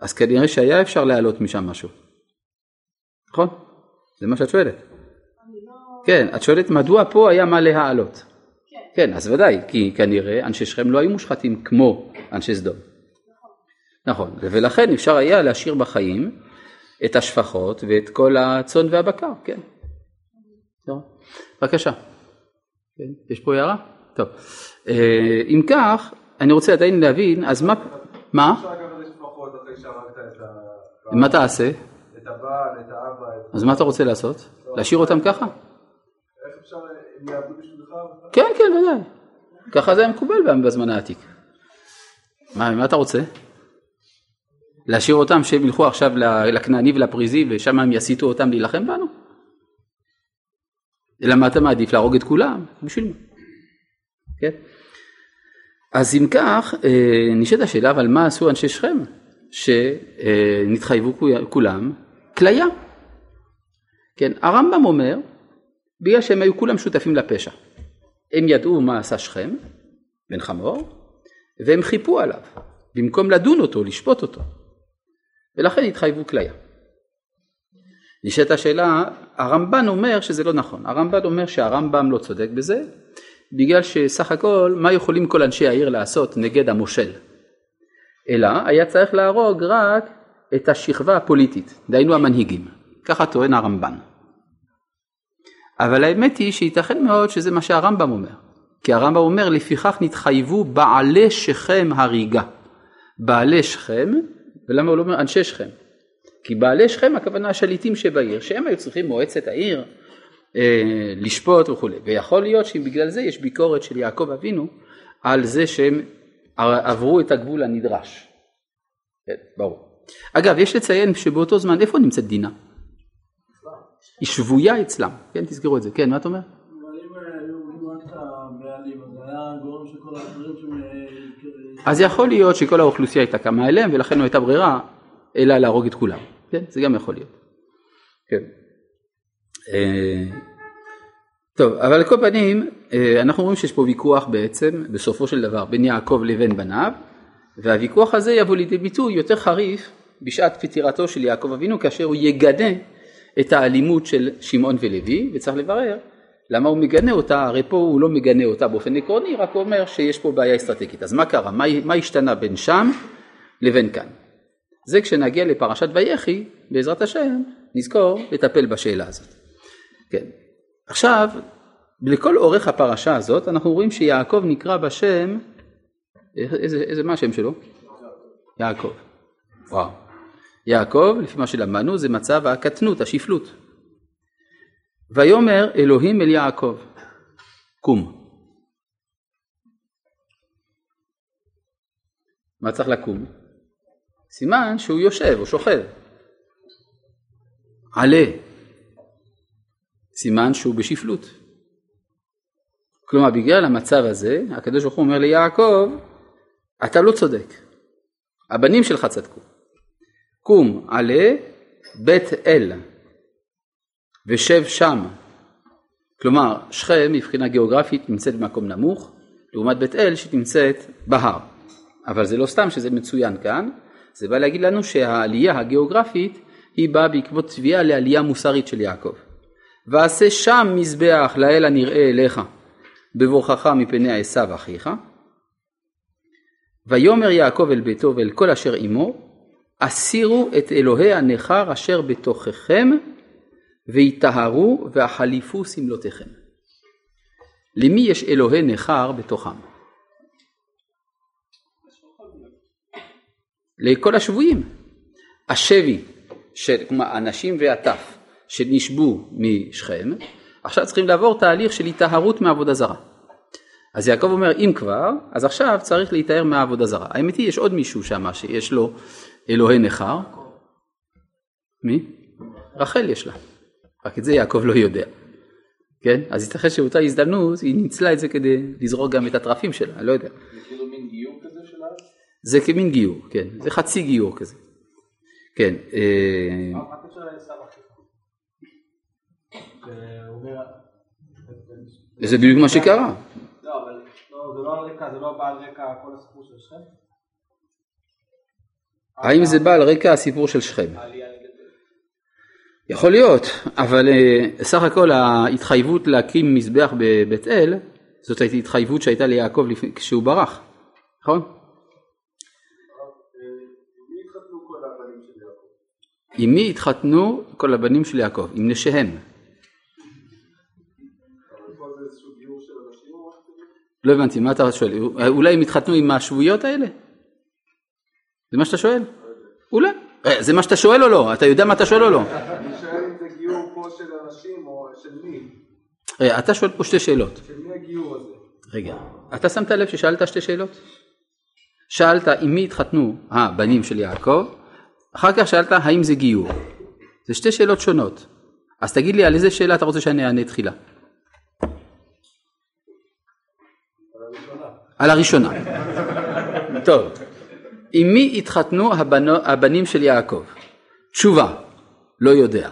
אז כנראה שהיה אפשר להעלות משם משהו. נכון? זה מה שאת שואלת. כן, את שואלת מדוע פה היה מה להעלות. כן, אז ודאי, כי כנראה אנשי שכם לא היו מושחתים כמו אנשי סדום. נכון, ולכן אפשר היה להשאיר בחיים את השפחות ואת כל הצאן והבקר, כן. טוב, בבקשה. כן, יש פה הערה? טוב. אה, אם כך, אני רוצה עדיין להבין, אז מה, מה? מה תעשה? את הבעל, את האבא. אז מה אתה רוצה לעשות? להשאיר אותם ככה? איך אפשר, הם יעבדו בשבילך? כן, כן, ודאי. ככה זה היה מקובל בזמן העתיק. מה, מה אתה רוצה? להשאיר אותם שהם ילכו עכשיו לכנעני ולפריזי ושם הם יסיתו אותם להילחם בנו? אלא מה אתה מעדיף? להרוג את כולם? בשביל מה? כן? אז אם כך, אה, נשאלת השאלה, אבל מה עשו אנשי שכם? שנתחייבו כולם כליה. כן, הרמב"ם אומר, בגלל שהם היו כולם שותפים לפשע. הם ידעו מה עשה שכם, בן חמור, והם חיפו עליו, במקום לדון אותו, לשפוט אותו. ולכן התחייבו כליה. נשאלת השאלה, הרמב"ן אומר שזה לא נכון. הרמב"ן אומר שהרמב"ם לא צודק בזה, בגלל שסך הכל, מה יכולים כל אנשי העיר לעשות נגד המושל? אלא היה צריך להרוג רק את השכבה הפוליטית, דהיינו המנהיגים. ככה טוען הרמב"ן. אבל האמת היא שייתכן מאוד שזה מה שהרמב"ם אומר. כי הרמב"ם אומר לפיכך נתחייבו בעלי שכם הריגה. בעלי שכם, ולמה הוא לא אומר אנשי שכם? כי בעלי שכם הכוונה השליטים שבעיר, שהם היו צריכים מועצת העיר אה, לשפוט וכולי. ויכול להיות שבגלל זה יש ביקורת של יעקב אבינו על זה שהם עברו את הגבול הנדרש. כן, ברור. אגב, יש לציין שבאותו זמן איפה נמצאת דינה? היא שבויה אצלם, כן תזכרו את זה, כן מה אתה אומר? אז יכול להיות שכל האוכלוסייה הייתה קמה אליהם ולכן לא הייתה ברירה אלא להרוג את כולם, כן זה גם יכול להיות. כן. אה, טוב אבל על כל פנים אה, אנחנו רואים שיש פה ויכוח בעצם בסופו של דבר בין יעקב לבין בניו והוויכוח הזה יבוא לידי ביטוי יותר חריף בשעת פטירתו של יעקב אבינו כאשר הוא יגנה את האלימות של שמעון ולוי וצריך לברר למה הוא מגנה אותה, הרי פה הוא לא מגנה אותה באופן עקרוני, רק הוא אומר שיש פה בעיה אסטרטגית. אז מה קרה? מה, מה השתנה בין שם לבין כאן? זה כשנגיע לפרשת ויחי, בעזרת השם, נזכור לטפל בשאלה הזאת. כן. עכשיו, לכל אורך הפרשה הזאת, אנחנו רואים שיעקב נקרא בשם, איזה, איזה מה השם שלו? יעקב. וואו. יעקב, לפי מה שלמדנו, זה מצב הקטנות, השפלות. ויאמר אלוהים אל יעקב, קום. מה צריך לקום? סימן שהוא יושב או שוכב. עלה. סימן שהוא בשפלות. כלומר בגלל המצב הזה הקדוש ברוך הוא אומר ליעקב אתה לא צודק הבנים שלך צדקו קום עלה בית אל ושב שם. כלומר שכם מבחינה גיאוגרפית נמצאת במקום נמוך לעומת בית אל שנמצאת בהר. אבל זה לא סתם שזה מצוין כאן זה בא להגיד לנו שהעלייה הגיאוגרפית היא באה בעקבות תביעה לעלייה מוסרית של יעקב. ועשה שם מזבח לאל הנראה אליך בבורכך מפני עשיו אחיך. ויאמר יעקב אל ביתו ואל כל אשר עמו הסירו את אלוהי הנכר אשר בתוככם ויטהרו והחליפו שמלותיכם. למי יש אלוהי נכר בתוכם? לכל השבויים. השבי, של, כלומר הנשים והטף שנשבו משכם, עכשיו צריכים לעבור תהליך של היטהרות מעבודה זרה. אז יעקב אומר אם כבר, אז עכשיו צריך להיטהר מהעבודה זרה. האמת היא יש עוד מישהו שם שיש לו אלוהי נכר. מי? רחל יש לה. רק את זה יעקב לא יודע. כן? אז ייתכן שבאותה הזדמנות היא ניצלה את זה כדי לזרוק גם את הטרפים שלה, אני לא יודע. זה כאילו מין גיור כזה של הארץ? זה כמין גיור, כן. זה חצי גיור כזה. כן. אה, מה הקשר לעשו. זה בדיוק מה שקרה. לא, אבל לא, זה לא על רקע, זה לא בא על רקע כל הסיפור של שכם? האם זה בא על רקע הסיפור של שכם? יכול להיות, אבל אה, סך הכל ההתחייבות להקים מזבח בבית אל, זאת הייתה התחייבות שהייתה ליעקב כשהוא ברח, נכון? עם מי התחתנו כל הבנים של יעקב? עם נשיהם. לא הבנתי, מה אתה שואל? אולי הם התחתנו עם השבויות האלה? זה מה שאתה שואל? אולי. אה, זה מה שאתה שואל או לא? אתה יודע מה אתה שואל או לא? אני שואל אם זה גיור פה של אנשים או של מי? רגע, אתה שואל פה שתי שאלות. של מי הגיור הזה? רגע, אתה שמת לב ששאלת שתי שאלות? שאלת עם מי התחתנו הבנים של יעקב, אחר כך שאלת האם זה גיור. זה שתי שאלות שונות. אז תגיד לי על איזה שאלה אתה רוצה שאני אענה תחילה. על הראשונה. טוב, עם מי התחתנו הבנו, הבנים של יעקב? תשובה, לא יודע.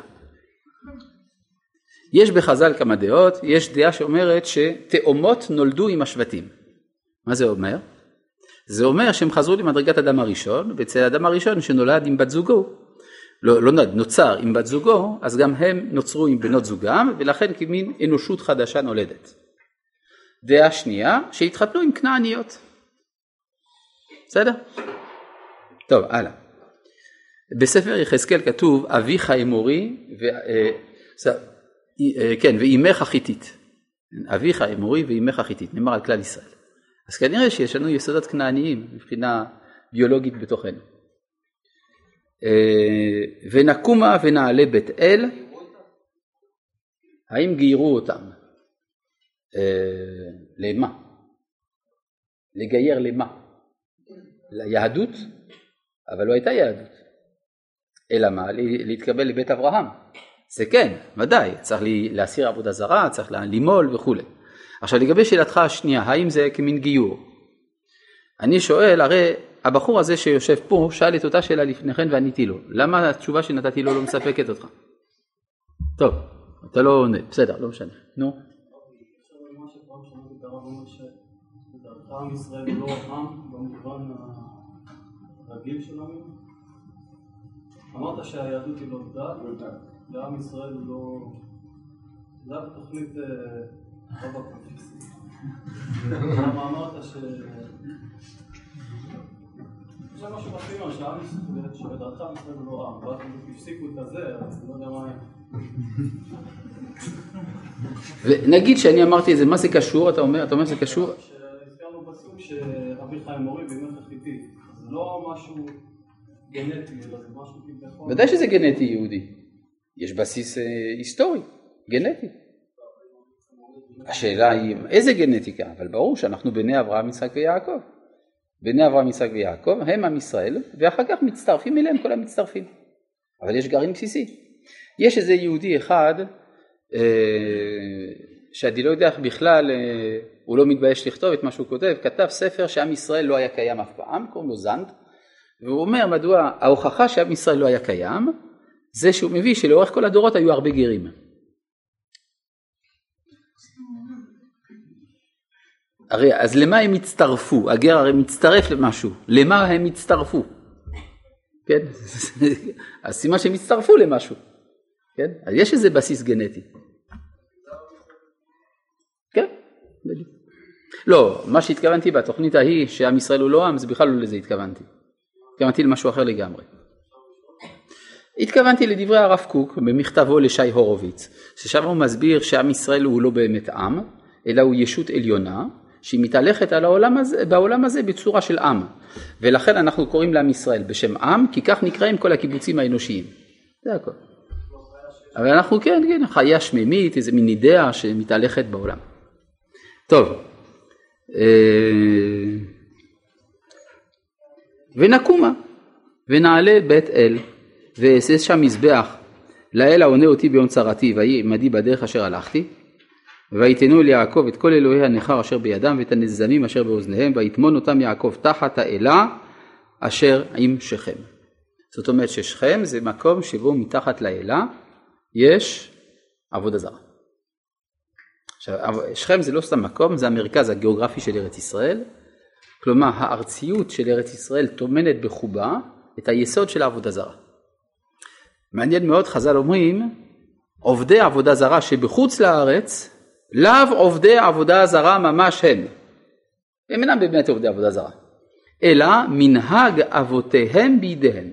יש בחז"ל כמה דעות, יש דעה שאומרת שתאומות נולדו עם השבטים. מה זה אומר? זה אומר שהם חזרו למדרגת אדם הראשון, ואצל האדם הראשון שנולד עם בת זוגו, לא, לא נוצר עם בת זוגו, אז גם הם נוצרו עם בנות זוגם, ולכן כמין אנושות חדשה נולדת. דעה שנייה, שהתחתנו עם כנעניות. בסדר? טוב, הלאה. בספר יחזקאל כתוב אביך אמורי, ו... אה, אה, כן, ואימך חיתית. אביך אמורי ואימך חיתית, נאמר על כלל ישראל. אז כנראה שיש לנו יסודות כנעניים מבחינה ביולוגית בתוכנו. אה, ונקומה ונעלה בית אל, האם גיירו אותם? למה? לגייר למה? ליהדות? אבל לא הייתה יהדות. אלא מה? להתקבל לבית אברהם. זה כן, ודאי, צריך להסיר עבודה זרה, צריך למול וכולי. עכשיו לגבי שאלתך השנייה, האם זה כמין גיור? אני שואל, הרי הבחור הזה שיושב פה שאל את אותה שאלה לפני כן ועניתי לו. למה התשובה שנתתי לו לא מספקת אותך? טוב, אתה לא עונה, בסדר, לא משנה. נו. עם ישראל הוא לא עם במובן הרגיל שלנו. אמרת שהיהדות היא לא דת, ועם ישראל הוא לא... זה היה בתוכנית אה, רב הקונפלקסית. למה אמרת ש... זה מה שמחלימה שעם ישראל, שלדעתך עם ישראל הוא לא עם, ואז הם הפסיקו את הזה, אז אני לא יודע מה היה. ונגיד שאני אמרתי את זה, מה זה קשור? אתה אומר, אתה אומר שזה קשור? שהזכרנו פסוק שאביך אמורי ואימך חיתי. לא משהו גנטי, אלא זה משהו כביכול. ודאי שזה גנטי יהודי. יש בסיס אה, היסטורי, גנטי. השאלה היא איזה גנטיקה, אבל ברור שאנחנו בני אברהם, יצחק ויעקב. בני אברהם, יצחק ויעקב הם עם ישראל, ואחר כך מצטרפים אליהם כל המצטרפים. אבל יש גרעין בסיסי. יש איזה יהודי אחד, אה, שאני לא יודע איך בכלל, אה, הוא לא מתבייש לכתוב את מה שהוא כותב, כתב ספר שעם ישראל לא היה קיים אף פעם, קוראים לו זנד, והוא אומר מדוע ההוכחה שעם ישראל לא היה קיים, זה שהוא מביא שלאורך כל הדורות היו הרבה גרים. הרי אז למה הם הצטרפו? הגר הרי מצטרף למשהו, למה הם הצטרפו? כן? אז סימן שהם הצטרפו למשהו, כן? אז יש איזה בסיס גנטי. כן, בדיוק. לא, מה שהתכוונתי בתוכנית ההיא שעם ישראל הוא לא עם, זה בכלל לא לזה התכוונתי. התכוונתי למשהו אחר לגמרי. התכוונתי לדברי הרב קוק במכתבו לשי הורוביץ, ששם הוא מסביר שעם ישראל הוא לא באמת עם, אלא הוא ישות עליונה, שהיא מתהלכת על העולם הזה, בעולם הזה בצורה של עם. ולכן אנחנו קוראים לעם ישראל בשם עם, כי כך נקראים כל הקיבוצים האנושיים. זה הכל. אבל אנחנו כן, כן, חיה שמימית, איזה מין אידאה שמתהלכת בעולם. טוב, ונקומה ונעלה בית אל ואעשה שם מזבח לאל העונה אותי ביום צרתי ויהי עמדי בדרך אשר הלכתי ויתנו אל יעקב את כל אלוהי הנכר אשר בידם ואת הנזמים אשר באוזניהם ויטמון אותם יעקב תחת האלה אשר עם שכם. זאת אומרת ששכם זה מקום שבו מתחת לאלה יש עבודה זרה. עכשיו שכם זה לא סתם מקום זה המרכז הגיאוגרפי של ארץ ישראל כלומר הארציות של ארץ ישראל טומנת בחובה את היסוד של העבודה זרה. מעניין מאוד חז"ל אומרים עובדי עבודה זרה שבחוץ לארץ לאו עובדי עבודה זרה ממש הם. הם אינם באמת עובדי עבודה זרה, אלא מנהג אבותיהם בידיהם.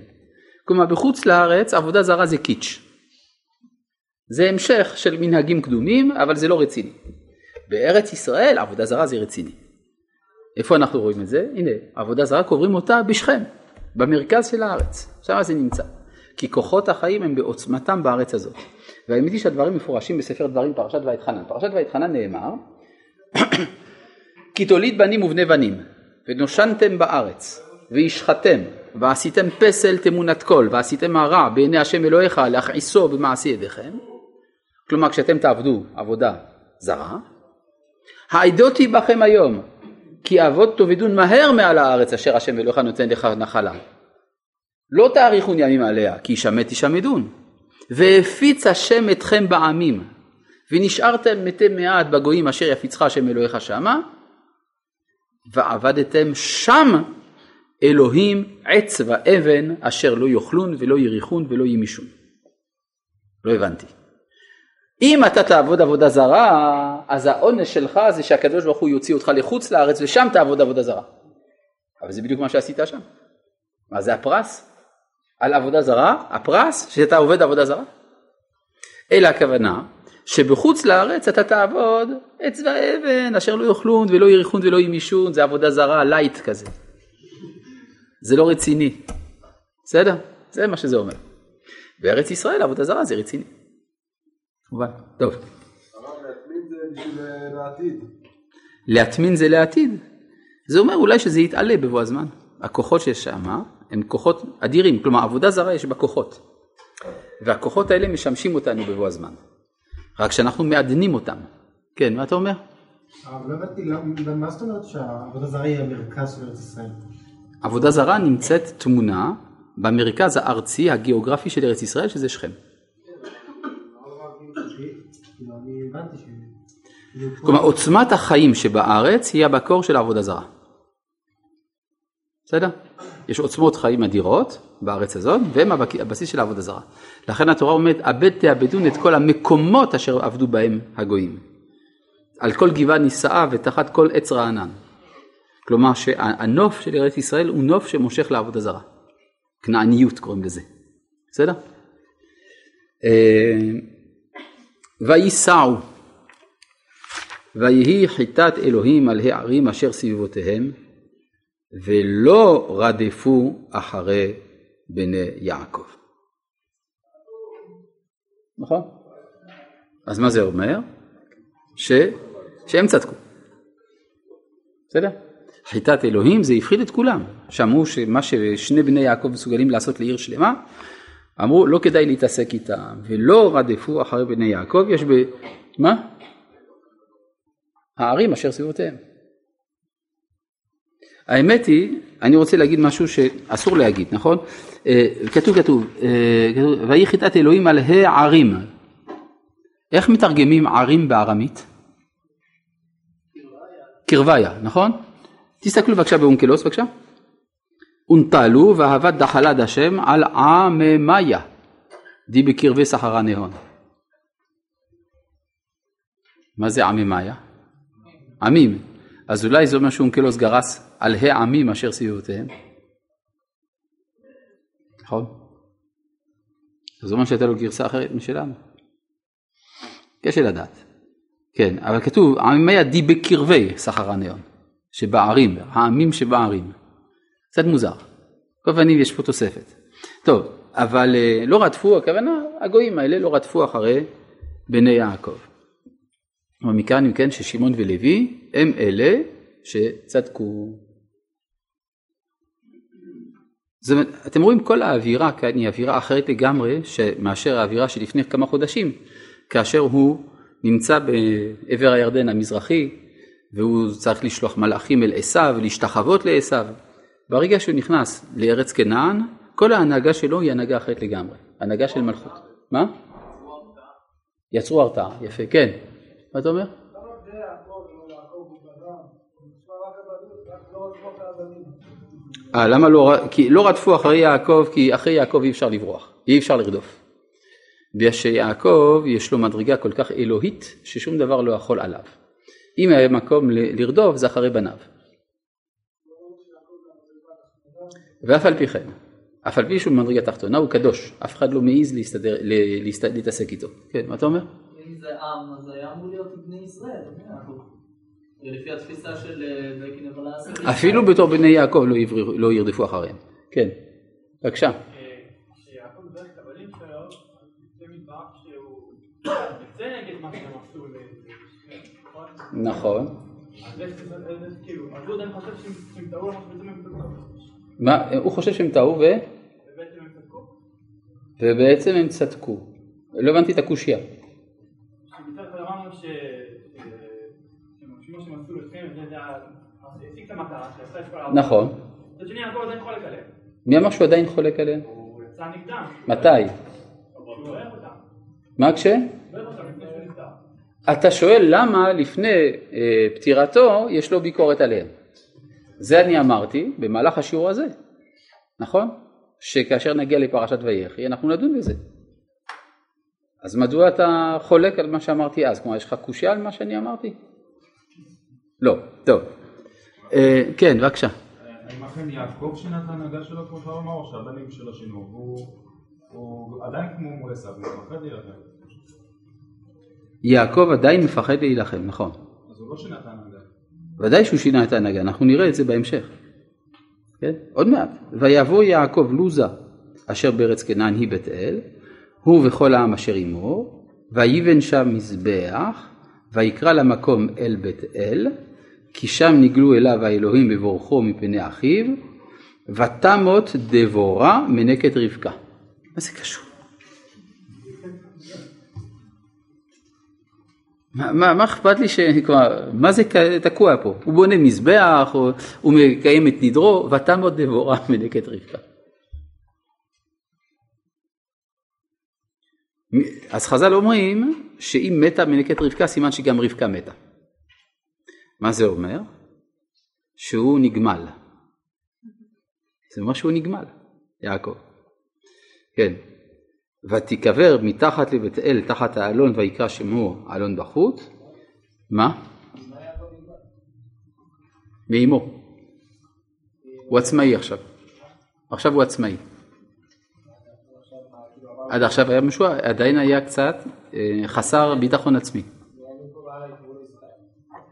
כלומר בחוץ לארץ עבודה זרה זה קיץ'. זה המשך של מנהגים קדומים אבל זה לא רציני. בארץ ישראל עבודה זרה זה רציני. איפה אנחנו רואים את זה? הנה, עבודה זרה קוברים אותה בשכם, במרכז של הארץ, שם זה נמצא. כי כוחות החיים הם בעוצמתם בארץ הזאת. והאמת היא שהדברים מפורשים בספר דברים פרשת ואתחנן. פרשת ואתחנן נאמר כי תוליד בנים ובני בנים ונושנתם בארץ והשחתם ועשיתם פסל תמונת קול ועשיתם הרע בעיני השם אלוהיך להכעיסו במעשי ידיכם כלומר כשאתם תעבדו עבודה זרה העדותי בכם היום כי אבות תאבדון מהר מעל הארץ אשר השם אלוהיך נותן לך נחלה לא תאריכון ימים עליה כי ישמט תשמדון והפיץ השם אתכם בעמים ונשארתם מתי מעט בגויים אשר יפיצך השם אלוהיך שמה ועבדתם שם אלוהים עץ ואבן אשר לא יאכלון ולא יריחון ולא ימישון. לא הבנתי. אם אתה תעבוד עבודה זרה, אז העונש שלך זה שהקדוש ברוך הוא יוציא אותך לחוץ לארץ ושם תעבוד עבודה זרה. אבל זה בדיוק מה שעשית שם. מה זה הפרס? על עבודה זרה, הפרס שאתה עובד עבודה זרה. אלא הכוונה שבחוץ לארץ אתה תעבוד עץ ואבן אשר לא יאכלון ולא יריחון ולא ימישון, זה עבודה זרה light כזה. זה לא רציני. בסדר? זה מה שזה אומר. בארץ ישראל עבודה זרה זה רציני. כמובן. טוב. להטמין זה בשביל אה, לעתיד. להטמין זה לעתיד. זה אומר אולי שזה יתעלה בבוא הזמן. הכוחות שיש שם הם כוחות אדירים, כלומר עבודה זרה יש בה כוחות. והכוחות האלה משמשים אותנו בבוא הזמן. רק שאנחנו מעדנים אותם. כן, מה אתה אומר? אבל לא הבנתי, למה- מה זאת אומרת שהעבודה זרה היא המרכז של ארץ ישראל? עבודה זרה נמצאת תמונה במרכז הארצי הגיאוגרפי של ארץ ישראל שזה שכם. כאילו, אני כלומר עוצמת החיים שבארץ היא המקור של העבודה זרה. בסדר? יש עוצמות חיים אדירות בארץ הזאת והם הבסיס של העבודה זרה. לכן התורה אומרת עבד תאבדון את כל המקומות אשר עבדו בהם הגויים. על כל גבעה נישאה ותחת כל עץ רענן. כלומר שהנוף של ארץ ישראל הוא נוף שמושך לעבודה זרה. כנעניות קוראים לזה. בסדר? וייסעו ויהי חיטת אלוהים על הערים אשר סביבותיהם ולא רדפו אחרי בני יעקב. נכון? אז מה זה אומר? ש... שהם צדקו. בסדר? חיטת אלוהים זה הפחיד את כולם. שאמרו שמה ששני בני יעקב מסוגלים לעשות לעיר שלמה, אמרו לא כדאי להתעסק איתם, ולא רדפו אחרי בני יעקב, יש ב... מה? הערים אשר סביבותיהם. האמת היא, אני רוצה להגיד משהו שאסור להגיד, נכון? אה, כתוב, כתוב, אה, כתוב, ויהי חיטת אלוהים על הערים. איך מתרגמים ערים בארמית? קרביה, נכון? תסתכלו בבקשה באונקלוס בבקשה. ונטלו ואהבת דחלד השם על עממיה די בקרבי סחרה נהון. מה זה עממיה? עמים. אז אולי זה אומר שאונקלוס גרס על העמים אשר סביבותיהם. נכון? זה אומר שהייתה לו גרסה אחרת משלנו. קשה לדעת. כן, אבל כתוב עממיה די בקרבי סחרה נהון. שבערים, העמים שבערים. קצת מוזר. כל פנים יש פה תוספת. טוב, אבל אה, לא רדפו, הכוונה, הגויים האלה לא רדפו אחרי בני יעקב. אבל מכאן אם כן ששמעון ולוי הם אלה שצדקו. זאת אתם רואים כל האווירה כאן היא אווירה אחרת לגמרי מאשר האווירה שלפני כמה חודשים, כאשר הוא נמצא בעבר הירדן המזרחי והוא צריך לשלוח מלאכים אל עשיו, להשתחוות לעשיו. ברגע שהוא נכנס לארץ כנען, כל ההנהגה שלו היא הנהגה אחרת לגמרי, הנהגה של מלכות. מה? יצרו הרתעה, יפה, כן. מה אתה אומר? אה, למה לא, כי לא רדפו אחרי יעקב, כי אחרי יעקב אי אפשר לברוח, אי אפשר לרדוף. בגלל שיעקב יש לו מדרגה כל כך אלוהית, ששום דבר לא יכול עליו. אם היה מקום לרדוף, זה אחרי בניו. ואף על פי כן, אף על פי שהוא במדרגה תחתונה הוא קדוש, אף אחד לא מעז להסתדר, להסת, להתעסק איתו. כן, מה אתה אומר? אם זה עם, אז היה אמור להיות בני ישראל, לפי התפיסה של בקין ולאסר. אפילו בתור בני יעקב לא, לא ירדפו אחריהם. כן, בבקשה. שיעקב דרך את הבנים שלו, זה מדבר שהוא יוצא נגד מה שהם עשו ל... נכון. מה, הוא חושב שהם טעו ו... ובעצם הם צדקו. לא הבנתי את הקושייה. נכון. מי אמר שהוא עדיין חולק עליהם? הוא יצא נגדם. מתי? מה כש? אתה שואל למה לפני אה, פטירתו יש לו ביקורת עליהם. זה אני אמרתי במהלך השיעור הזה, נכון? שכאשר נגיע לפרשת ויחי אנחנו נדון בזה. אז מדוע אתה חולק על מה שאמרתי אז? כלומר יש לך קושייה על מה שאני אמרתי? לא, טוב. אה, כן, בבקשה. האם אכן יעקב שינה את ההנהגה שלו כמו שאתה אומר, או שהבנים שלו שינו? הוא עדיין כמו מול עשיו, הוא מפחד להילחם. יעקב עדיין מפחד להילחם, נכון. אז הוא לא שינה את ההנהגה. ודאי שהוא שינה את ההנהגה, אנחנו נראה את זה בהמשך. כן? עוד מעט. ויבוא יעקב לוזה אשר בארץ כנען היא בית אל, הוא וכל העם אשר עמו, ויבן שם מזבח, ויקרא למקום אל בית אל, כי שם נגלו אליו האלוהים בבורכו מפני אחיו, ותמות דבורה מנקת רבקה. מה זה קשור? מה, מה, מה אכפת לי ש... כלומר, מה זה תקוע פה? הוא בונה מזבח, הוא, הוא מקיים את נדרו, ותמות דבורה מנקת רבקה. אז חז"ל אומרים שאם מתה מנקת רבקה סימן שגם רבקה מתה. מה זה אומר? שהוא נגמל. זה אומר שהוא נגמל, יעקב. כן. ותיקבר מתחת לבית אל תחת האלון ויקרא שמו אלון בחוט. מה? מאמו. הוא עצמאי עכשיו. עכשיו הוא עצמאי. עד עכשיו היה משוע, עדיין היה קצת אה, חסר ביטחון עצמי.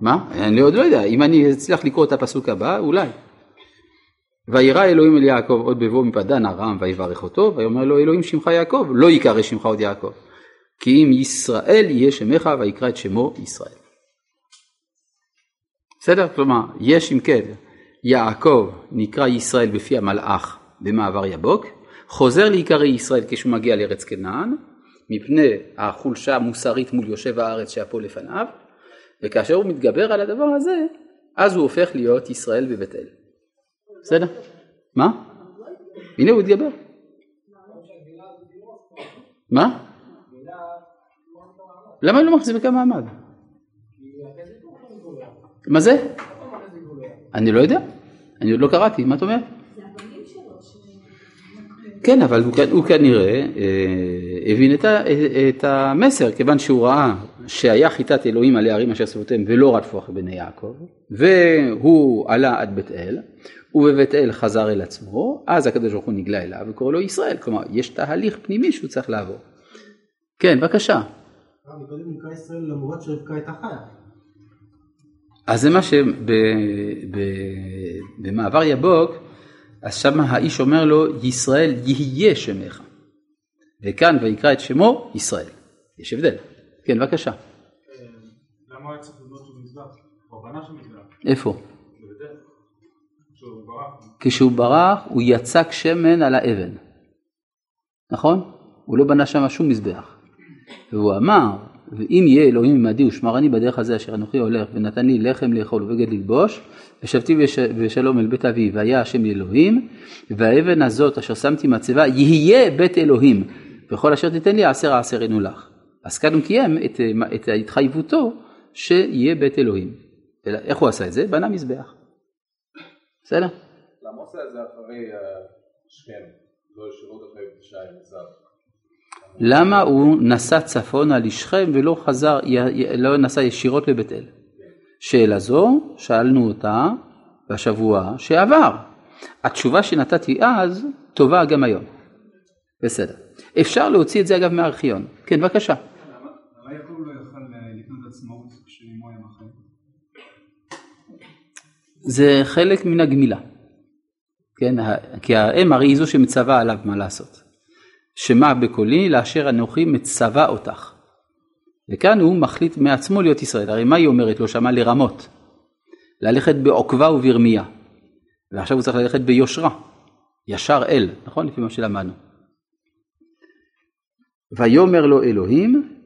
מה? אני עוד לא יודע, אם אני אצליח לקרוא את הפסוק הבא, אולי. וירא אלוהים אל יעקב עוד בבוא מפדן ארם ויברך אותו ויאמר לו אלוהים שמך יעקב לא יקרא שמך עוד יעקב כי אם ישראל יהיה שמך ויקרא את שמו ישראל. בסדר? כלומר יש אם כן יעקב נקרא ישראל בפי המלאך במעבר יבוק חוזר להיקרא ישראל כשהוא מגיע לארץ כנען מפני החולשה המוסרית מול יושב הארץ פה לפניו וכאשר הוא מתגבר על הדבר הזה אז הוא הופך להיות ישראל בבית אל. בסדר? מה? הנה הוא התגבר. מה? למה לא מחזיק מעמד? מה זה? אני לא יודע, אני עוד לא קראתי, מה אתה אומר? כן, אבל הוא, כנראה אה, הבין את, המסר, כיוון שהוא ראה שהיה חיטת אלוהים על הערים אשר סביבותיהם ולא רדפו אחרי בני יעקב, והוא עלה עד בית אל, ובבית אל חזר אל עצמו, אז הקדוש ברוך הוא נגלה אליו וקורא לו ישראל, כלומר יש תהליך פנימי שהוא צריך לעבור. כן, בבקשה. חיה. אז זה מה שבמעבר יבוק, אז שם האיש אומר לו, ישראל יהיה שמך. וכאן ויקרא את שמו, ישראל. יש הבדל. כן, בבקשה. למה היה צריך לבנות של מזבח? קורבנה של מזבח. איפה? כשהוא ברח הוא יצק שמן על האבן, נכון? הוא לא בנה שם שום מזבח. והוא אמר, ואם יהיה אלוהים עמדי ושמרני בדרך הזה אשר אנוכי הולך ונתן לי לחם לאכול ובגד ללבוש ושבתי בש... בשלום אל בית אבי והיה השם אלוהים והאבן הזאת אשר שמתי מצבה יהיה בית אלוהים וכל אשר תיתן לי עשר עשרנו לך. אז כאן הוא קיים את, את התחייבותו שיהיה בית אלוהים. איך הוא עשה את זה? בנה מזבח. בסדר? למה הוא עושה את זה אחרי אה, שכם, לא ישירות אחרי פגישה עם עזב? למה הוא נסע צפונה לשכם ולא חזר, לא נסע ישירות לבית אל? שאלה זו, שאלנו אותה בשבוע שעבר. התשובה שנתתי אז טובה גם היום. בסדר. אפשר להוציא את זה אגב מהארכיון. כן, בבקשה. למה יעקב לא יכל לקנות עצמאות כשאמו היה מחר? זה חלק מן הגמילה. כן, כי האם הרי היא זו שמצווה עליו מה לעשות. שמע בקולי לאשר אנוכי מצווה אותך. וכאן הוא מחליט מעצמו להיות ישראל, הרי מה היא אומרת לו שמה לרמות? ללכת בעוקבה וברמייה. ועכשיו הוא צריך ללכת ביושרה, ישר אל, נכון? לפי מה שלמדנו. ויאמר לו אלוהים,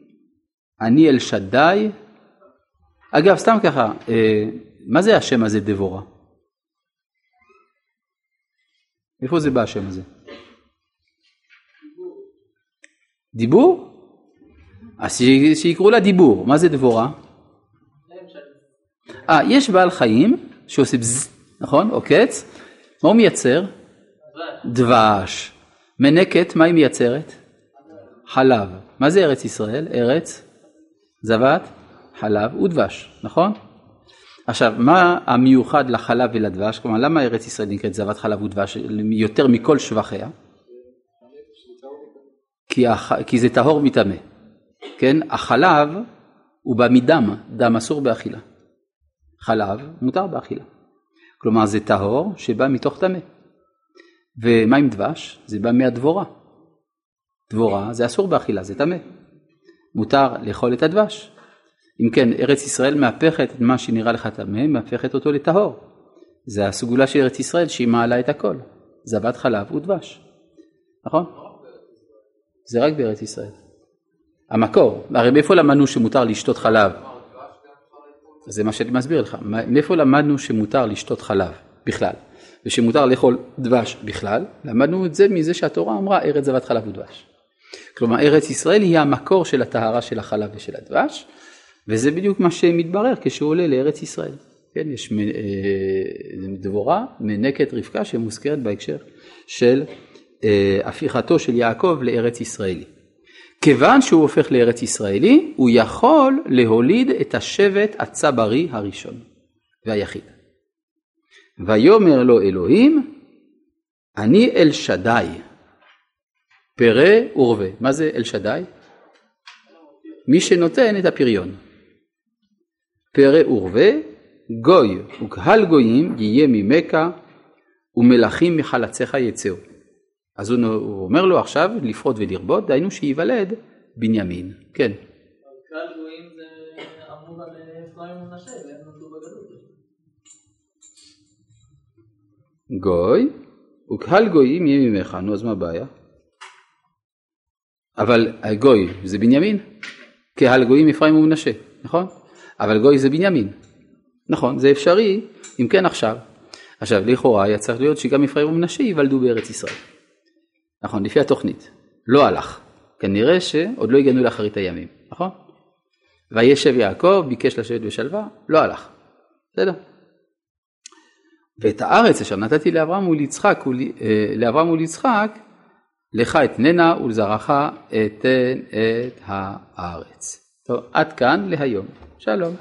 אני אל שדי. אגב, סתם ככה, אה, מה זה השם הזה דבורה? איפה זה בא השם הזה? דיבור? אז שיקראו לה דיבור, מה זה דבורה? אה, יש בעל חיים שעושה בז, נכון? עוקץ, מה הוא מייצר? דבש. מנקת, מה היא מייצרת? חלב. מה זה ארץ ישראל? ארץ, זבת, חלב ודבש, נכון? עכשיו, מה המיוחד לחלב ולדבש? כלומר, למה ארץ ישראל נקראת זבת חלב ודבש יותר מכל שבחיה? כי, הח... כי זה טהור מטמא. כן? החלב הוא בא מדם, דם אסור באכילה. חלב מותר באכילה. כלומר זה טהור שבא מתוך טמא. ומה עם דבש? זה בא מהדבורה. דבורה זה אסור באכילה, זה טמא. מותר לאכול את הדבש. אם כן, ארץ ישראל מהפכת את מה שנראה לך טמא, מהפכת אותו לטהור. זה הסגולה של ארץ ישראל שהיא מעלה את הכל. זבת חלב ודבש. נכון? זה רק בארץ ישראל. המקור, הרי מאיפה למדנו שמותר לשתות חלב? זה מה שאני מסביר לך, מאיפה למדנו שמותר לשתות חלב בכלל, ושמותר לאכול דבש בכלל? למדנו את זה מזה שהתורה אמרה ארץ זבת חלב ודבש. כלומר ארץ ישראל היא המקור של הטהרה של החלב ושל הדבש, וזה בדיוק מה שמתברר כשהוא עולה לארץ ישראל. כן, יש אה, דבורה, מנקת רבקה שמוזכרת בהקשר של אה, הפיכתו של יעקב לארץ ישראלי. כיוון שהוא הופך לארץ ישראלי, הוא יכול להוליד את השבט הצברי הראשון והיחיד. ויאמר לו אלוהים, אני אל שדי, פרא ורבה. מה זה אל שדי? מי שנותן את הפריון. פרא ורבה, גוי וקהל גויים יהיה ממכה ומלכים מחלציך יצאו. אז הוא אומר לו עכשיו לפרוט ולרבות, דהיינו שייוולד בנימין. כן. קהל גויים זה אמור על אפרים ומנשה, והם נולדו בגלות. גוי, וקהל גויים יהיה ממך, נו אז מה הבעיה? אבל גוי זה בנימין, קהל גויים אפרים ומנשה, נכון? אבל גוי זה בנימין, נכון, זה אפשרי, אם כן עכשיו. עכשיו לכאורה היה צריך להיות שגם אפרים ומנשה ייוולדו בארץ ישראל. נכון, לפי התוכנית. לא הלך. כנראה שעוד לא הגענו לאחרית הימים, נכון? וישב יעקב, ביקש לשבת בשלווה, לא הלך. בסדר? ואת הארץ אשר נתתי לאברהם וליצחק, אה, לאברהם וליצחק, לך אתננה ולזרעך אתן את הארץ. טוב, עד כאן להיום. שלום.